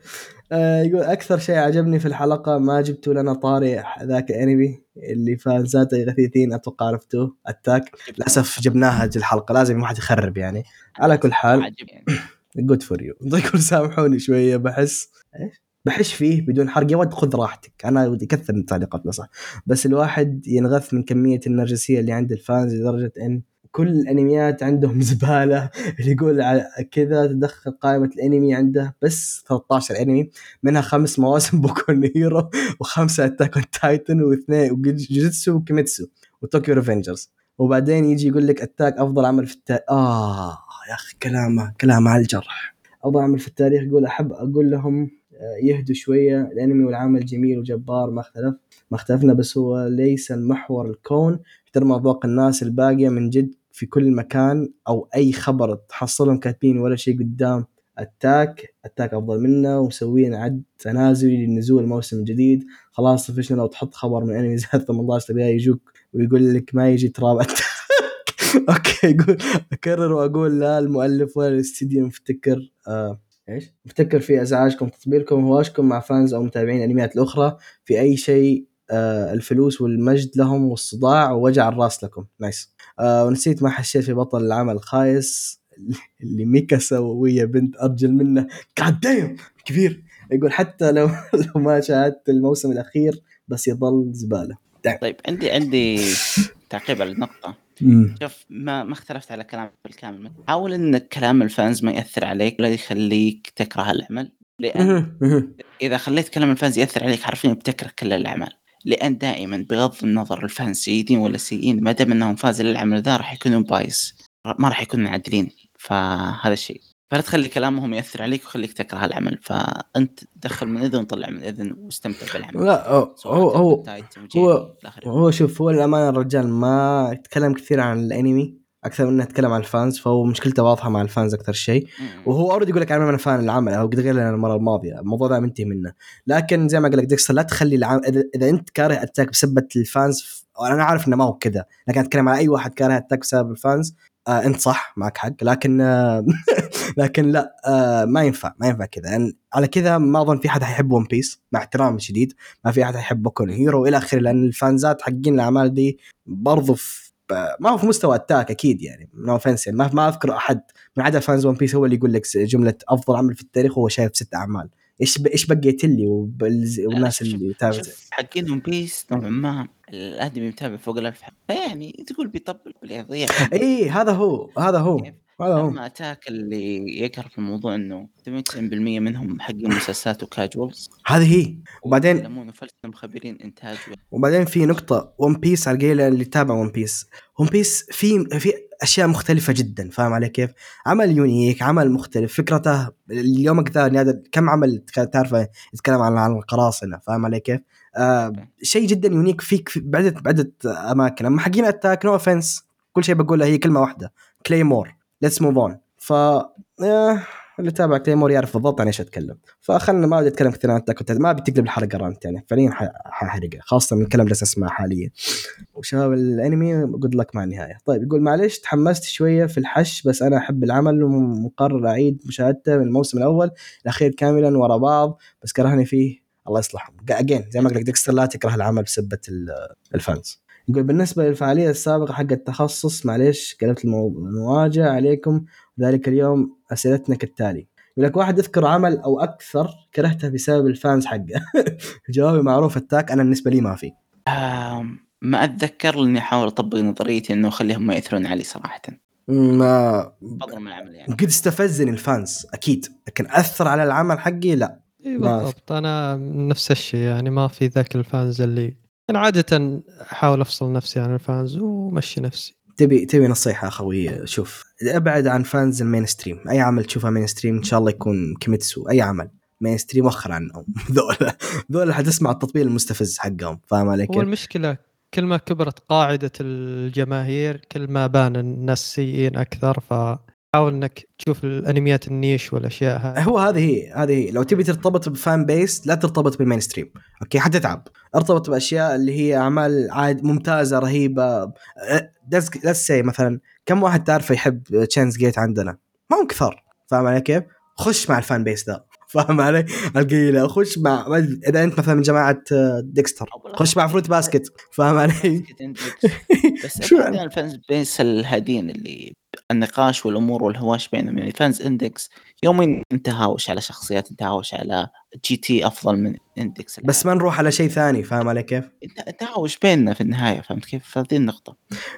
يقول أكثر شيء عجبني في الحلقة ما جبتوا لنا طاري ذاك الانمي اللي فانزاته غثيثين أتوقع عرفتوه أتاك. للأسف جبناها الحلقة لازم واحد يخرب يعني. على كل حال good for you يقول سامحوني شوية بحس. إيش؟ بحش فيه بدون حرق. يا ود خذ راحتك. أنا ودي كثر من التعليقات لا صح. بس الواحد ينغث من كمية النرجسية اللي عند ال fans لدرجة إن كل الأنميات عندهم [LAUGHS] زباله اللي يقول كذا تدخل قائمة الأنمي عنده بس 13 أنمي منها خمس مواسم [LAUGHS] بوكو هيرو وخمسة اتاك اون تايتن واثنين وجوجيتسو وكيميتسو وطوكيو ريفنجرز وبعدين يجي يقول لك اتاك أفضل عمل في التاريخ آه يا أخي كلامه كلامه على الجرح. أفضل عمل في التاريخ يقول أحب أقول لهم يهدوا شوية. الأنمي والعمل جميل وجبار ما اختلف ما اختلفنا بس هو ليس المحور الكون. احترم ذوق الناس الباقية من جد في كل مكان أو أي خبر تحصلهم كاتبين ولا شيء قدام. أتاك أتاك أفضل منا ومسوين عد تنازلي لنزول الموسم الجديد خلاص فشنا لو تحط خبر من أنمي زاد 18 تبغاه يجوك ويقول لك ما يجي تراب. [LAUGHS] okay أكرر وأقول لا المؤلف ولا الاستديو مفتكر. آه. إيش؟ مفتكر في أزعاجكم تطبيلكم وهواشكم مع fans أو متابعين الأنميات الأخرى في أي شيء آه الفلوس والمجد لهم والصداع ووجع الراس لكم. nice آه ونسيت ما حشيت في بطل العمل الخايس [LAUGHS] اللي ميكاسا وهي بنت أرجل منه. قاعد دايم كبير. يقول حتى لو [LAUGHS] لو ما شاهدت الموسم الأخير بس يظل زبالة. طيب عندي عندي تعقيب على النقطة. امم شوف ما ما اختلفت على كلامك بالكامل. حاول إن كلام ال fans ما يأثر عليك ولا يخليك تكره العمل لأن إذا خليت كلام ال fans يأثر عليك حرفيا بتكره كل الأعمال. لأن دائما بغض النظر ال fans جيدين ولا سيئين ما دام إنهم fans للعمل ذا راح يكونوا biased. ما راح يكونوا عادلين. فهذا الشيء. فلا تخلي كلامهم يأثر عليك ويخليك تكره العمل فأنت دخل من إذن وطلع من إذن واستمتع بالعمل لا هو هو هو, هو- شوف هو الامانه الرجال ما يتكلم كثير عن الأنمي أكثر من إنه يتكلم عن ال fans فهو مشكلته واضحة مع ال fans أكثر شيء. وهو already يقول لك أنا من fan العمل أو قد قلنا المرة الماضية الموضوع ده منتهي منه لكن زي ما قال لك ديكستر لا تخلي العمل اذا, إذا أنت كاره أتاك بسبة ال fans. أنا عارف إنه ما هو كذا لكن أتكلم على أي واحد كاره أتاك بسبب ال fans آه انت صح معك حق لكن آه [LAUGHS] لكن لا آه ما ينفع ما ينفع كذا يعني على كذا ما أظن في حد حيحب ون بيس مع احترامي شديد ما في أحد حيحب بوكو هيرو إلى آخره لأن الفانزات حقين الأعمال دي برضو في ما هو في مستوى اتاك أكيد يعني no offense يعني ما ما أذكر أحد من عدا fans ون بيس هو اللي يقول لك جملة أفضل عمل في التاريخ وهو شايف ست أعمال إيش. إيش بقيت لي. والناس اللي تابعت حقين ون بيس نوعا ما الادمي متابع فوق الالف حلقة. فيعني تقول بيطبل باليضيع اي هذا هو هذا هو هذا هو. اما أتاك اللي يقهر في الموضوع إنه 98% منهم حقين مسلسلات و casuals هذه هي. وبعدين يتكلمون وفلسفه مخبرين إنتاج وبعدين في نقطة ون بيس على اللي تابع ون بيس ون بيس في في أشياء مختلفة جدا فاهم علي كيف؟ عمل unique عمل مختلف فكرته اليوم كم عمل تعرفه يتكلم عن عن القراصنة فاهم علي كيف؟ آه شيء جدا unique فيك في بعدة بعدة أماكن أما حقين أتاك no offense كل شيء بقوله هي كلمة واحدة كليمور let's move on ف آه، اللي تابع كليمور يعرف بالضبط عن إيش أتكلم. فخلنا ما بدي أتكلم كثير عن اتاك ما بتقلب الحلقة rant يعني فعليا ححرقها خاصة من الكلام اللي أسمعه حاليا. وشباب الأنمي قد لك مع النهاية. طيب يقول معلش تحمست شوية في الحش بس أنا أحب العمل ومقرر أعيد مشاهدته من الموسم الأول الأخير كاملا ورا بعض. بس كرهني فيه. الله يصلحهم. again زي ما قلت لك ديكستر لا تكره العمل بسبة ال- ال fans. يقول بالنسبة للفعالية السابقة حق التخصص معلش قلبت المو- المواجهه عليكم ذلك اليوم أسئلتنا كالتالي. يقول لك واحد يذكر عمل أو أكثر كرهته بسبب ال fans حقه. [LAUGHS] جوابي معروف اتاك أنا بالنسبة لي ما في. ما أتذكر لاني أحاول أطبق نظريتي إنه أخليهم ما يأثرون علي صراحة. ما فضلا من العمل يعني. قد استفزني ال fans أكيد. لكن أثر على العمل حقي لا. بالضبط. أنا نفس الشيء يعني ما في ذاك ال fans اللي أنا عادة أحاول أفصل نفسي عن ال fans ومشي نفسي. تبي تبي نصيحة أخوي؟ شوف أبعد عن fans ال mainstream أي عمل تشوفه mainstream إن شاء الله يكون كيميتسو أي عمل. mainstream وخر عنهم. ذول ذول حتسمع التطبيق المستفز حقهم. فاهم علي هو؟ المشكلة كل ما كبرت قاعدة الجماهير كل ما بان الناس سيئين أكثر فحاول إنك تشوف الأنميات ال niche والأشياء هذه. هو هذه هي هذه هي. لو تبي ترتبط ب fan base لا ترتبط بال mainstream. أوكي؟ حتتعب ارتبط بأشياء اللي هي أعمال عاد ممتازة رهيبة. let's say مثلا كم واحد تعرفه يحب ستاينز جيت عندنا؟ ما هم كثار فاهم علي كيف؟ خش مع ال fan base ذا. [LAUGHS] فاهم علي؟ القيله خش مع إذا أنت مثلا من جماعة آه، ديكستر خش مع فروت باسكت فاهم علي. [LAUGHS] بس ال fans base الهادين اللي النقاش والأمور والهواش بينهم. يعني الفانز اندكس يومين انت هاوش على شخصيات انت هاوش على جي تي أفضل من اندكس بس ما نروح على شيء ثاني فاهم علي كيف؟ انت انت هاوش بيننا في النهاية فهمت كيف؟ فهذه النقطة.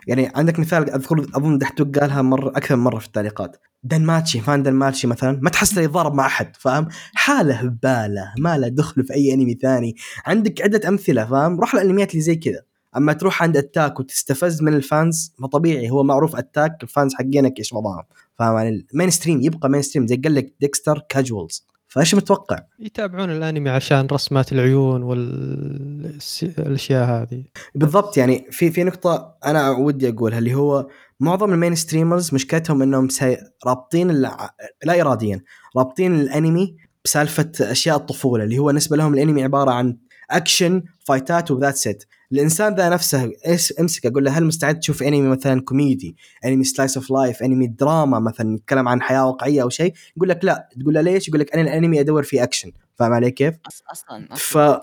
يعني عندك مثال أذكر أظن دحتوك قالها مرة أكثر من مرة في التعليقات. دنماتشي فان دنماتشي مثلا ما تحس يتضارب مع أحد فاهم؟ حالة هبالة ما له دخل في أي أنمي ثاني. عندك عدة أمثلة فاهم؟ روح الأنميات اللي زي كذا. أما تروح عند أتاك وتستفز من ال fans فطبيعي هو معروف أتاك ال fans حقينك إيش وضعهم؟ فاهم يعني؟ ال mainstream يبقى mainstream زي قال لك ديكستر casuals. فايش متوقع؟ يتابعون الأنمي عشان رسمات العيون والاشياء هذه. بالضبط يعني في في نقطة أنا ودي أقولها اللي هو معظم ال mainstreamers مشكلتهم إنهم سي... رابطين الع... لا اراديا رابطين الأنمي بسالفة أشياء الطفولة اللي هو بالنسبة لهم الأنمي عبارة عن action fight ات و that's it الإنسان ذا نفسه إس- امسك أقول له هل مستعد تشوف انمي مثلا كوميدي انمي slice of life انمي دراما مثلا يتكلم عن حياة واقعية أو شيء؟ يقول لك لا. تقول له ليش؟ يقول لك أنا الأنمي أدور فيه اكشن فاهم علي كيف؟ أصلا أصلا ف-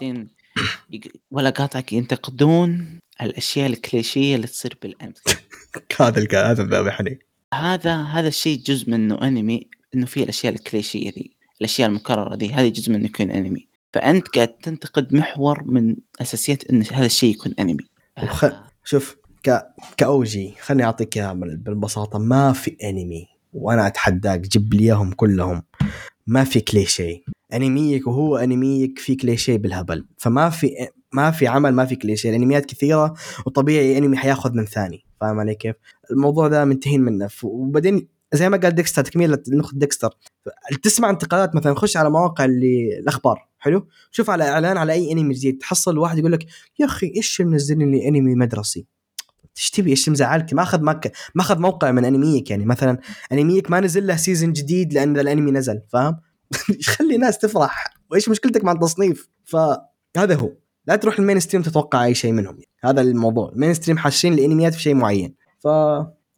ولا قاطعك ينتقدون الأشياء الكليشيه اللي تصير بالانمي [LAUGHS] هذا هذا الذبحني هذا هذا الشيء جزء منه انمي إنه فيه الأشياء الكليشيه ذي الأشياء المكررة ذي هذه جزء منه يكون انمي فأنت قاعد تنتقد محور من أساسيات إن هذا الشيء يكون أنمي. وخ- شوف ك كاوجي خليني أعطيك إياها بال- بالبساطة. ما في أنمي وأنا أتحداك جيب لي إياهم كلهم. ما في كليشيه. أنميك وهو أنميك في كليشيه بالهبل. فما في ما في عمل ما في كليشيه. الأنميات كثيرة وطبيعي أنمي حياخذ من ثاني. فاهم علي كيف؟ الموضوع ده منتهين منه. وبعدين زي ما قال ديكستر تكمله لنقطه ديكستر. تسمع انتقادات مثلا خش على مواقع اللي الأخبار. حلو؟ شوف على إعلان على أي انمي جديد تحصل واحد يقول لك يا أخي إيش منزلني لي انمي مدرسي؟ إيش تبي؟ إيش مزعلك؟ ما أخذ. ما أخذ موقع من أنميك يعني. مثلا أنميك ما نزل له season جديد لأن الأنمي نزل فاهم؟ [LAUGHS] خلي الناس تفرح. وإيش مشكلتك مع التصنيف؟ فهذا هو. لا تروح ال mainstream تتوقع أي شيء منهم. هذا الموضوع. ال mainstream حاشين الانميات في شيء معين. ف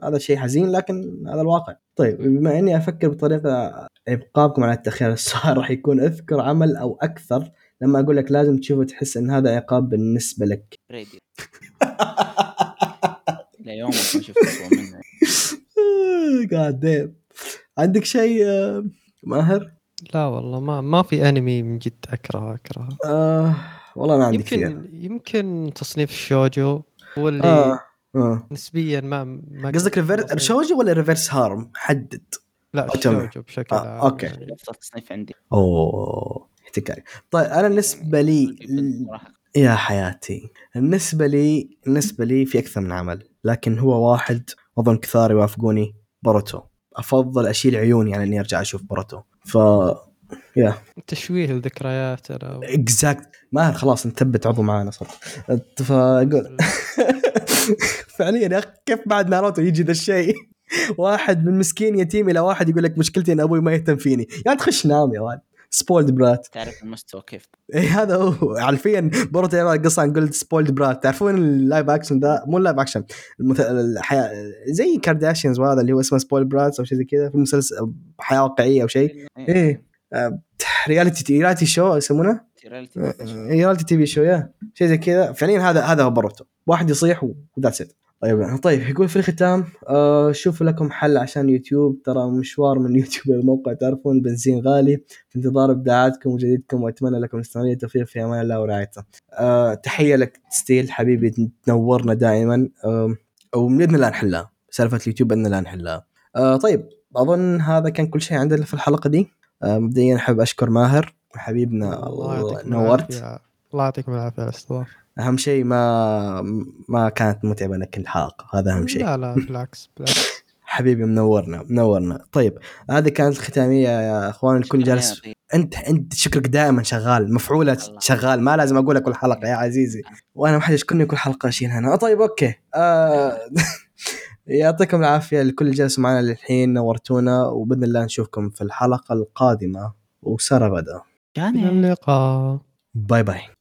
هذا شيء حزين لكن هذا الواقع. طيب بما إني أفكر بطريقة ابقائكم على التاخير [LAUGHS] السؤال راح يكون أذكر عمل أو أكثر لما أقول لك لازم تشوفه تحس إن هذا عقاب بالنسبة لك. راديو. [LAUGHS] ليومك ما شفت منه. [LAUGHS] قاعد عندك شيء آه، ماهر؟ لا والله ما ما في أنمي من جد أكره أكره. آه والله ما عندي كثير يمكن يمكن تصنيف الشوجو هو اللي آه. آه نسبيا ما ما قصدك تصنيف. شوجو ولا reverse harem؟ حدد لا. الشوجو بشكل آه، عام. يعني. افضل تصنيف عندي أوه احتكاك طيب أنا بالنسبة لي صراحة يا حياتي بالنسبة لي بالنسبة لي في أكثر من عمل لكن هو واحد اظن كثار يوافقوني بوروتو أفضل أشيل عيوني على إني أرجع أشوف بوروتو ف يا تشويه الذكريات أنا exactly ماهر خلاص انت ثبت عضو معانا صرت. فاقول [LAUGHS] فعليا يا أخي كيف بعد ناروتو يجي ذا الشيء؟ [LAUGHS] واحد من مسكين يتيم إلى واحد يقول لك مشكلتي إن أبوي ما يهتم فيني. يا تخش نام يا ولد spoiled brat تعرف المستوى كيف؟ إيه هذا هو. حرفيا بروتو قصة عن قلت spoiled brat تعرفون ال live action ذا مو ال live action المث... الحياة زي كارداشيانز وهذا اللي هو اسمه spoiled brat أو شيء زي كذا في مسلسل حياة واقعية أو شيء. إيه. آه، reality reality show يسمونه؟ reality TV show يا شيء زي كذا. فعليا هذا هذا هو بروتو واحد يصيح و that's it طيب طيب يقول في الختام آه شوفوا لكم حل عشان يوتيوب. ترى مشوار من يوتيوب [LAUGHS] الموقع تعرفون البنزين غالي. في انتظار ابداعاتكم وجديدكم وأتمنى لكم الاستمراريه والتوفيق في أمان الله ورعايته. آه تحية لك ستيل حبيبي تنورنا دائما. آه وباذن الله نحلها. سالفة اليوتيوب بإذن الله نحلها. آه طيب أظن هذا كان كل شيء عندنا في الحلقة دي. مبدئيا أحب أشكر ماهر حبيبنا الله يعطيكم نورت. العافية. الله يعطيكم العافية على الاستضافه أهم شيء ما ما كانت متعبة لك الحلقة. هذا أهم شيء. لا لا بالعكس بالعكس. [LAUGHS] حبيبي منورنا منورنا. طيب هذه كانت الختاميه يا أخوان. الكل جالس. أنت أنت شكرك دائما شغال مفعولة الله. شغال. ما لازم أقول لك كل حلقة يا عزيزي. وأنا ما حد يشكرني كل حلقة اشيل هنا طيب أوكي. آه [LAUGHS] يعطيكم العافية الكل اللي جالس معنا للحين نورتونا وبإذن الله نشوفكم في الحلقة القادمة. وسارة غدا. إلى اللقاء. باي باي.